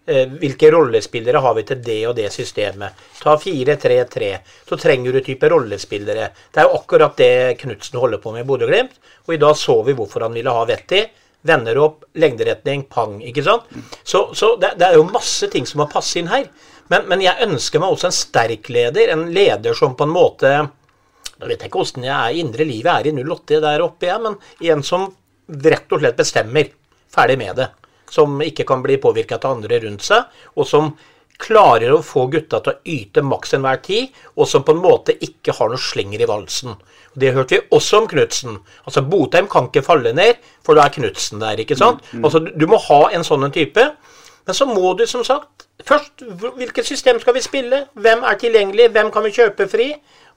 Eh, hvilke rollespillere har vi til det og det systemet? Ta 4-3-3. Så trenger du type rollespillere. Det er jo akkurat det Knutsen holder på med i Bodø-Glimt. Og i dag så vi hvorfor han ville ha Vetti. Vender opp, lengderetning, pang. ikke sant? Så, så det, det, er jo masse ting som må passe inn her. Men, men, jeg ønsker meg også en sterk leder. En leder som på en måte Jeg vet ikke åssen jeg er indre livet er i 08 der oppe, jeg, men en som rett og slett bestemmer. Ferdig med det som ikke kan bli påvirka av andre rundt seg, og som klarer å få gutta til å yte maks enhver tid, og som på en måte ikke har noe slenger i valsen. Det hørte vi også om Knutsen. Altså, Botheim kan ikke falle ned, for da er Knutsen der. ikke sant? Mm, mm. Altså, Du må ha en sånn en type. Men så må du, som sagt Først, hvilket system skal vi spille? Hvem er tilgjengelig? Hvem kan vi kjøpe fri?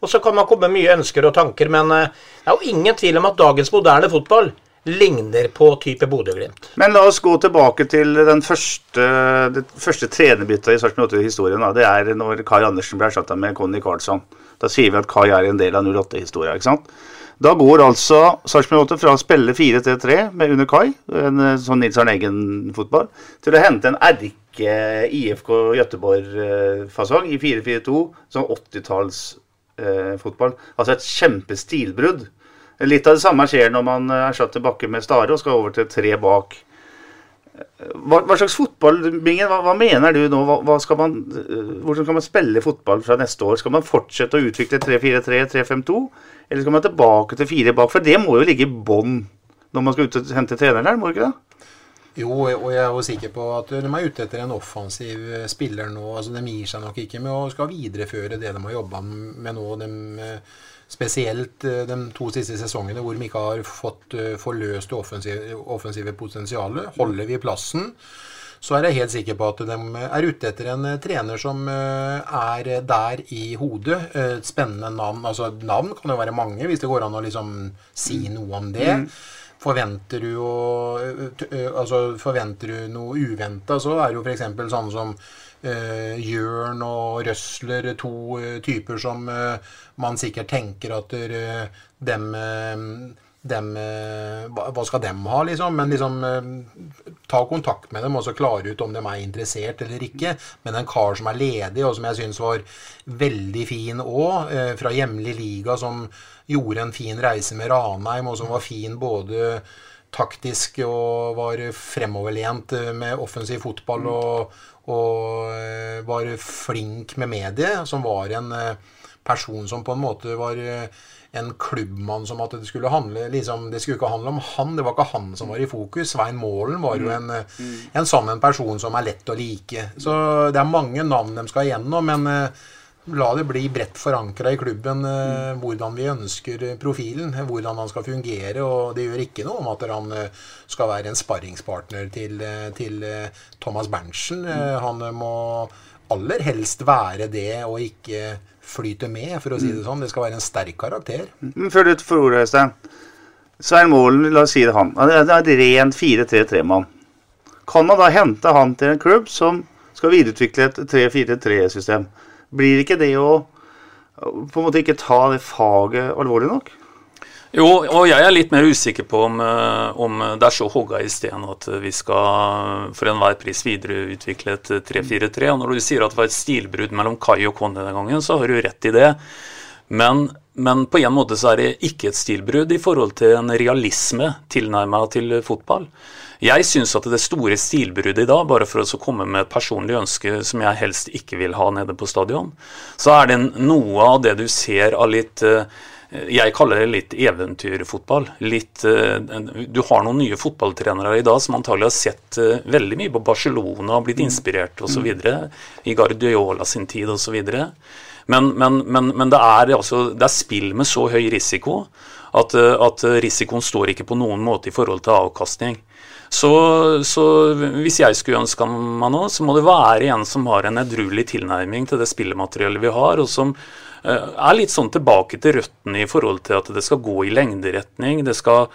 Og så kan man komme med mye ønsker og tanker, men uh, det er jo ingen tvil om at dagens moderne fotball ligner på type Bodø-Glimt. Men la oss gå tilbake til den første, det første trenerbyttet i Sarpsborg 8-historien. Det er når Kai Andersen ble erstatta med Conny Karlsson. Da sier vi at Kai er en del av 08-historia. ikke sant? Da går altså Sarpsborg 8 fra å spille 4-3-3 med under Kai, en sånn Nils Arne Eggen-fotball, til å hente en erke IFK Gøteborg-fasong i 4-4-2, sånn 80-tallsfotball. Eh, altså et kjempestilbrudd. Litt av det samme skjer når man er satt tilbake med Stare og skal over til tre bak. Hva, hva slags fotball, Bingen, hva, hva, mener du nå? Hva, man, hvordan skal man spille fotball fra neste år? Skal man fortsette å utvikle 3-4-3, 3-5-2? Eller skal man tilbake til fire bak? For det må jo ligge i bånn når man skal ut og hente treneren der, må ikke det? Jo, og jeg er jo sikker på at de er ute etter en offensiv eh, spiller nå. altså De gir seg nok ikke med å skal videreføre det de har jobba med nå. De, eh, spesielt eh, de to siste sesongene hvor vi ikke har fått forløst det offensive, offensive potensialet. Holder vi plassen, så er jeg helt sikker på at de er ute etter en trener som er der i hodet. Et spennende navn. Altså, navn kan jo være mange, hvis det går an å liksom si noe om det. Mm. Forventer du, å, altså, forventer du noe uventa, så er det jo f.eks. sånn som Jørn og Røsler, to uh, typer som man sikkert tenker at dem dem, hva skal dem ha, liksom? Men liksom ta kontakt med dem og så klare ut om de er interessert eller ikke. Men en kar som er ledig, og som jeg syns var veldig fin òg, fra hjemlig liga, som gjorde en fin reise med Ranheim, og som var fin både taktisk og var fremoverlent med offensiv fotball og, og eh, var flink med mediet, som var en eh, person som på en måte var eh, en klubbmann som at det skulle handle liksom, Det skulle ikke handle om han, det var ikke han som var i fokus. Svein Målen var jo en, en sånn en person som er lett å like. Så det er mange navn de skal igjennom, men la det bli bredt forankra i klubben eh, mm. hvordan vi ønsker profilen, hvordan han skal fungere. Og det gjør ikke noe om at han eh, skal være en sparringspartner til, eh, til Thomas Berntsen. Mm. Han må aller helst være det, og ikke flyte med, for å si det mm. sånn. Det skal være en sterk karakter. Men før du får ordet, Øystein. Svein Målen, la oss si det han. Han er et ren 4-3-3-mann. Kan man da hente han til en klubb som skal videreutvikle et 3-4-3-system? Blir ikke det å på en måte ikke ta det faget alvorlig nok? Jo, og jeg er litt mer usikker på om, eh, om det er så hogga i sten at vi skal for enhver pris videreutvikle et 3-4-3. Når du sier at det var et stilbrudd mellom Kai og Conny den gangen, så har du rett i det. Men, men, på en måte så er det ikke et stilbrudd i forhold til en realisme tilnærma til fotball. Jeg syns at det store stilbruddet i dag, bare for å komme med et personlig ønske som jeg helst ikke vil ha nede på stadion, så er det noe av det du ser av litt eh, jeg kaller det litt eventyrfotball. Litt, eh, du har noen nye fotballtrenere i dag som antagelig har sett eh, veldig mye på Barcelona og blitt mm. inspirert osv. I Guardiola sin tid osv. Men, men, men, men det, er altså, det er spill med så høy risiko at, at risikoen står ikke på noen måte i forhold til avkastning. Så, så, hvis jeg skulle ønske meg noe, så må det være en som har en edruelig tilnærming til det spillemateriellet vi har, og som uh, er litt sånn tilbake til røttene i forhold til at det skal gå i lengderetning. Det skal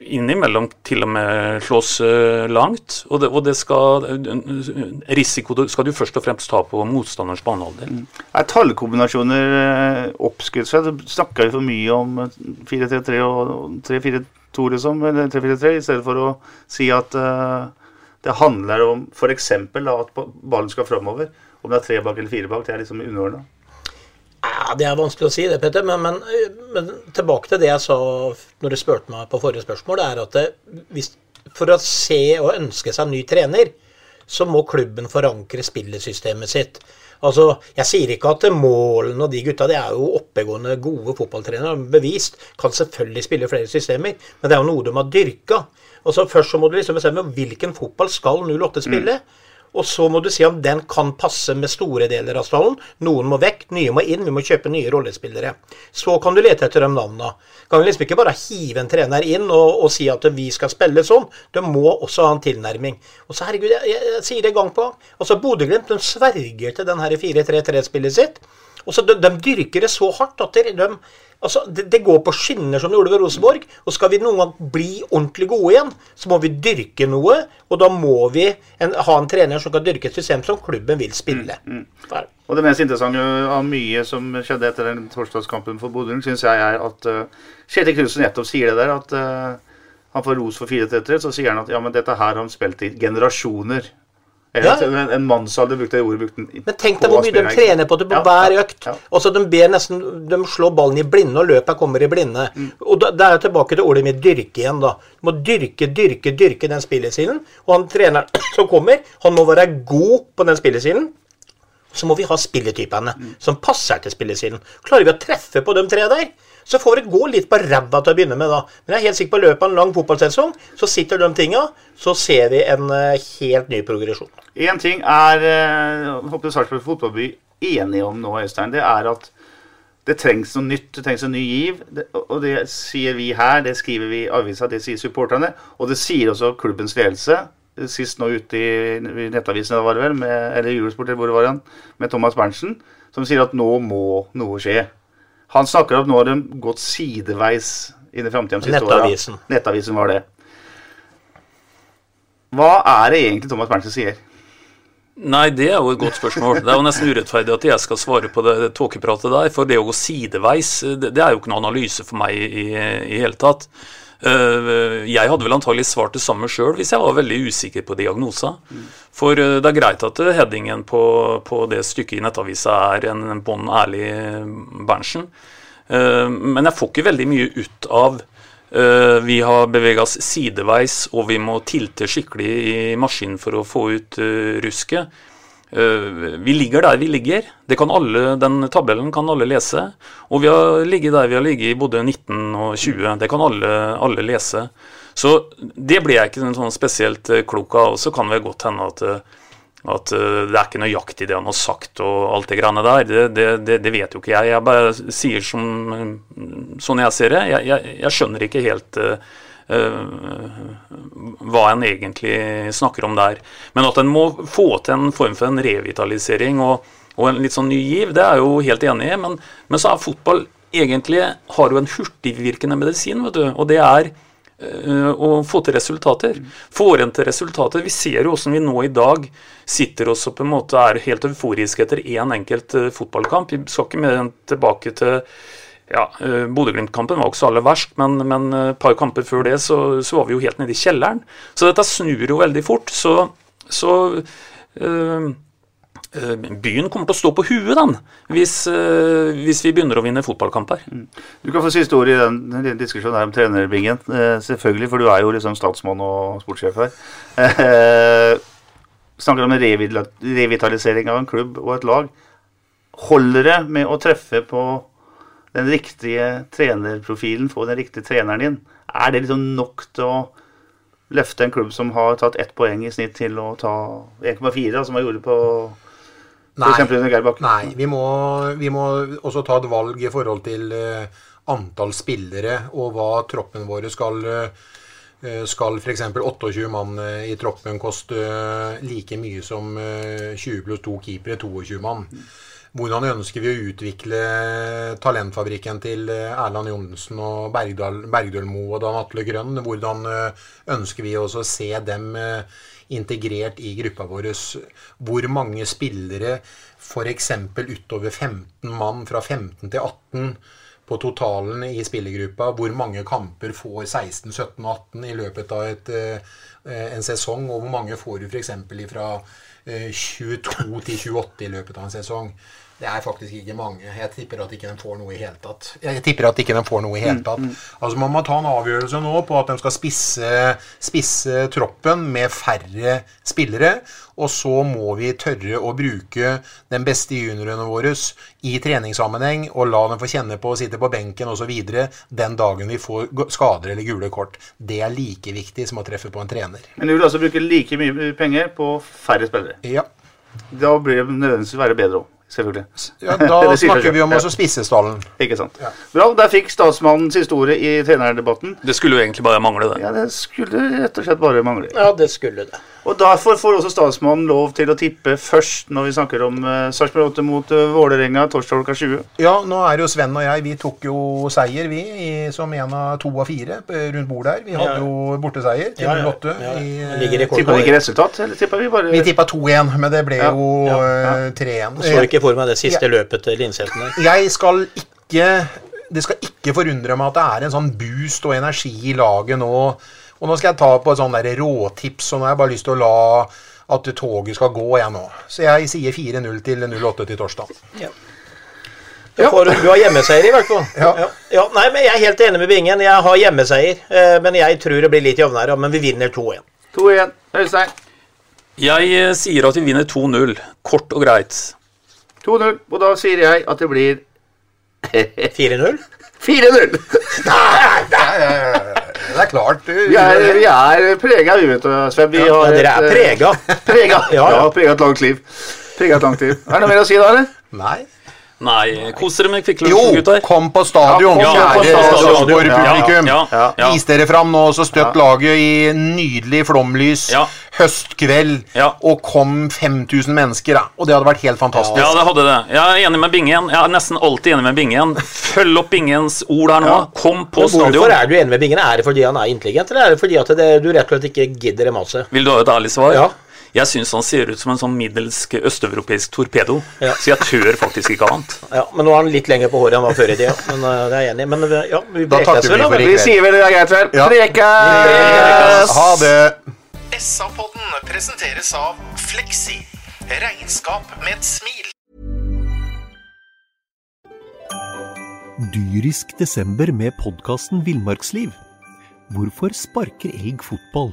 innimellom til og med slås uh, langt. Og, det, og det skal, uh, risiko skal du først og fremst ta på motstanders banehalvdel. Mm. Er tallkombinasjoner oppskrytt? Snakker vi for mye om 4-3-3 og 3-4-3? To, liksom, eller 3-4-3, i stedet for å si at uh, det handler om f.eks. at ballen skal framover. Om det er tre bak eller fire bak, det er liksom underordna. Ja, Det er vanskelig å si det, Petter. Men, men, men, tilbake til det jeg sa når du spurte meg på forrige spørsmål. det er at det, hvis, For å se og ønske seg en ny trener, så må klubben forankre spillesystemet sitt. Altså, Jeg sier ikke at Målen og de gutta de er jo oppegående, gode fotballtrenere. Bevist. Kan selvfølgelig spille flere systemer, men det er jo noe de har dyrka. Og så Først så må du liksom bestemme hvilken fotball skal 08 spille. Mm. Og så må du si om den kan passe med store deler av stallen. Noen må vekk, nye må inn. Vi må kjøpe nye rollespillere. Så kan du lete etter de navnene. Kan du liksom ikke bare hive en trener inn og, og si at vi skal spille sånn. Du må også ha en tilnærming. Og så, herregud, jeg, jeg, jeg sier det gang på gang. Altså, Bodø-Glimt sverger til den 4-3-3-spillet sitt. Og så de, de, dyrker det så hardt at de, de Altså, det, det, går på skinner som det gjorde ved Rosenborg. Og skal vi noen gang bli ordentlig gode igjen, så må vi dyrke noe. Og da må vi en, ha en trener som kan dyrke et system som klubben vil spille. Mm, mm. Og det mest interessante av mye som skjedde etter den torsdagskampen for Bodø, syns jeg er at uh, Kjetil Knutsen nettopp sier det der. At uh, han får ros for 4-3-3. Så sier han at ja, men dette her har han spilt i generasjoner. Ja. En, en mannsalder brukte det ordet. Brukte Men tenk deg hvor mye de trener på det på ja, hver økt. Ja, og så de nesten De slår ballen i blinde, og løpet kommer i blinde. Mm. Og da, da er jeg tilbake til ordet mitt dyrke igjen, da. Du må dyrke, dyrke, dyrke den spillestilen. Og han treneren som kommer, han må være god på den spillestilen. Så må vi ha spilletypene mm. som passer til spillestilen. Klarer vi å treffe på de tre der, så får det gå litt på ræva til å begynne med, da. Men jeg er helt sikker på løpet av en lang fotballsesong så sitter de tinga. så ser vi en eh, helt ny progresjon. Én ting er jeg håper Sarpsborg fotballby enige om nå, Øystein. Det er at det trengs noe nytt, det trengs en ny giv. Det, og det sier vi her, det skriver vi i avisa, det sier supporterne. Og det sier også klubbens ledelse. Sist nå ute i, i Nettavisen var det vel, med, eller Eurosport, eller hvor det var han, med Thomas Berntsen, som sier at nå må noe skje. Han snakker om at nå har de gått sideveis inn i framtida. Nettavisen. Nettavisen var det. Hva er det egentlig Thomas Berntsen sier? Nei, det er jo et godt spørsmål. Det er jo nesten urettferdig at jeg skal svare på det, det tåkepratet der. For det å gå sideveis, det, det er jo ikke noen analyse for meg i i hele tatt. Uh, jeg hadde vel antagelig svart det samme sjøl hvis jeg var veldig usikker på diagnosa. For uh, det er greit at headingen på, på, det stykket i Nettavisa er en bånn ærlig Berntsen. Men jeg får ikke veldig mye ut av vi har bevega oss sideveis, og vi må tilte skikkelig i maskinen for å få ut rusket. Vi ligger der vi ligger. Alle, den tabellen kan alle lese. Og vi har ligget der vi har ligget i både 19 og 20. Det kan alle, alle lese. Så det blir jeg ikke sånn spesielt klok av. Og så kan det godt hende at, at det er ikke nøyaktig det han har sagt og alt det greiene der. Det, det, det, det, vet jo ikke jeg. Jeg bare sier som, sånn jeg ser det. Jeg, jeg, jeg skjønner ikke helt uh, hva en egentlig snakker om der. Men at en må få til en form for en revitalisering og, og en litt sånn ny giv, det er jeg jo helt enig i. Men, men så er fotball egentlig har jo en hurtigvirkende medisin, vet du. Og det er uh, å få til resultater. Får en til resultater. Vi ser jo hvordan vi nå i dag sitter oss og på en måte er helt euforiske etter én enkelt uh, fotballkamp. Vi skal ikke mer enn tilbake til ja, uh, Bodø-Glimt-kampen var ikke så aller verst, men, men et par kamper før det så, så, var vi jo helt nede i kjelleren. Så dette snur jo veldig fort. Så, så øh, byen kommer til å stå på huet den, hvis, hvis vi begynner å vinne fotballkamper. Mm. Du kan få siste ord i den, den diskusjonen her om trenerbingen. selvfølgelig, for du er jo liksom statsmann og sportssjef her. snakker om revitalisering av en klubb og et lag. Holder det med å treffe på den riktige trenerprofilen, få den riktige treneren din, er det liksom nok til å løfte en klubb som har tatt ett poeng i snitt, til å ta 1,4, som man gjorde på Nei, nei vi, må, vi, må, også ta et valg i forhold til uh, antall spillere og hva troppen vår skal uh, skal f.eks. 28 mann i troppen koste like mye som 20 pluss 2 keepere, 22 mann. Hvordan ønsker vi å utvikle talentfabrikken til eh, Erland Johnsen og Bergdal, Bergdølmo og Dan Atle Grønn? Hvordan eh, ønsker vi også å se dem eh, integrert i gruppa vår? Hvor mange spillere, f.eks. utover 15 mann fra 15 til 18 på totalen i spillergruppa, hvor mange kamper får 16, 17 og 18 i løpet av et, en sesong, og hvor mange får du f.eks. fra 22 til 28 i løpet av en sesong. Det er faktisk ikke mange. Jeg tipper at ikke de får noe i hele tatt. Jeg tipper at ikke de får noe i hele mm, tatt. Mm, mm. Altså Man må ta en avgjørelse nå på at de skal spisse, spisse troppen med færre spillere. Og så må vi tørre å bruke den beste juniorene våre i treningssammenheng og la dem få kjenne på å sitte på benken osv. den dagen vi får skader eller gule kort. Det er like viktig som å treffe på en trener. Men du vil altså bruke like mye penger på færre spillere? Ja. Da blir det nødvendigvis være bedre òg selvfølgelig. Ja, Da snakker vi om også spisse stallen. Ikke sant. Ja. Bra, der fikk statsmannen siste ordet i trenerdebatten. Det skulle jo egentlig bare mangle, det. Ja, det skulle rett og slett bare mangle. Ja, det skulle det. Og Derfor får også statsmannen lov til å tippe først når vi snakker om uh, Sarpsborg 8 mot uh, Vålerenga torsdag klokka 20. Ja, nå er jo Sven og jeg. Vi tok jo seier, vi, i, som en av to av fire rundt bordet her. Vi hadde ja. jo borteseier til ja, ja. 08. Ja, ja. Ligger Tippa vi ikke resultat, eller tippa vi bare Vi tippa 2-1, men det ble jo uh, 3-1. Så ikke for meg det siste løpet til Linseten der. Jeg skal ikke Det skal ikke forundre meg at det er en sånn boost og energi i laget nå og nå skal jeg ta på et sånn råtips, og nå har jeg bare lyst til å la at toget skal gå, jeg nå. Så jeg sier 4-0 til 08 til torsdag. Ja. Ja. Du har hjemmeseier, i hvert fall. Ja. Ja. ja. Nei, men Jeg er helt enig med Bingen. Jeg har hjemmeseier. Eh, men jeg tror det blir litt jevnere. Men vi vinner 2-1. 2-1. Øystein? Jeg eh, sier at vi vinner 2-0. Kort og greit. 2-0. Og da sier jeg at det blir 4-0? 4-0. Nei, nei, nei, Det er klart. du- Vi er, vi er prega, vi, vet du, Sven. Vi Ja, har dere er et, eh, prega. Prega. Ja, Ja, ja. prega et langt liv. Prega et langt liv. Er det noe mer å si da, eller? Nei. Nei, kos dere med Kvikk Jo, Lunsj, gutter. kom på stadion, Ja, kom kjære stadion. Sarpsborg-publikum. Ja, ja, ja. Vis dere fram nå, så støtt laget i nydelig flomlys. Høstkveld. Og kom 5000 mennesker, da. Og det hadde vært helt fantastisk. Ja, det hadde det. Jeg er enig med Bingen. Jeg er nesten alltid enig med Bingen. Følg opp Bingens ord her nå. Kom på Men stadion. Hvorfor er du enig med Bingen? Er det fordi han er intelligent, eller er det fordi at det, du rett og slett ikke gidder det maset? Vil du ha et ærlig svar? Ja. Jeg syns han ser ut som en sånn middelsk østeuropeisk torpedo. Så jeg tør faktisk ikke annet. Ja, men nå er han litt lenger på håret enn han var før i tida. Men uh, det er jeg enig i. Men uh, ja, vi Da takker prekes vi vel, da. Vi sier vel det er greit, vel? Ja. Prekes! Ha det. SA-podden presenteres av Fleksi. Regnskap med et smil. Dyrisk desember med podkasten Villmarksliv. Hvorfor sparker elg fotball?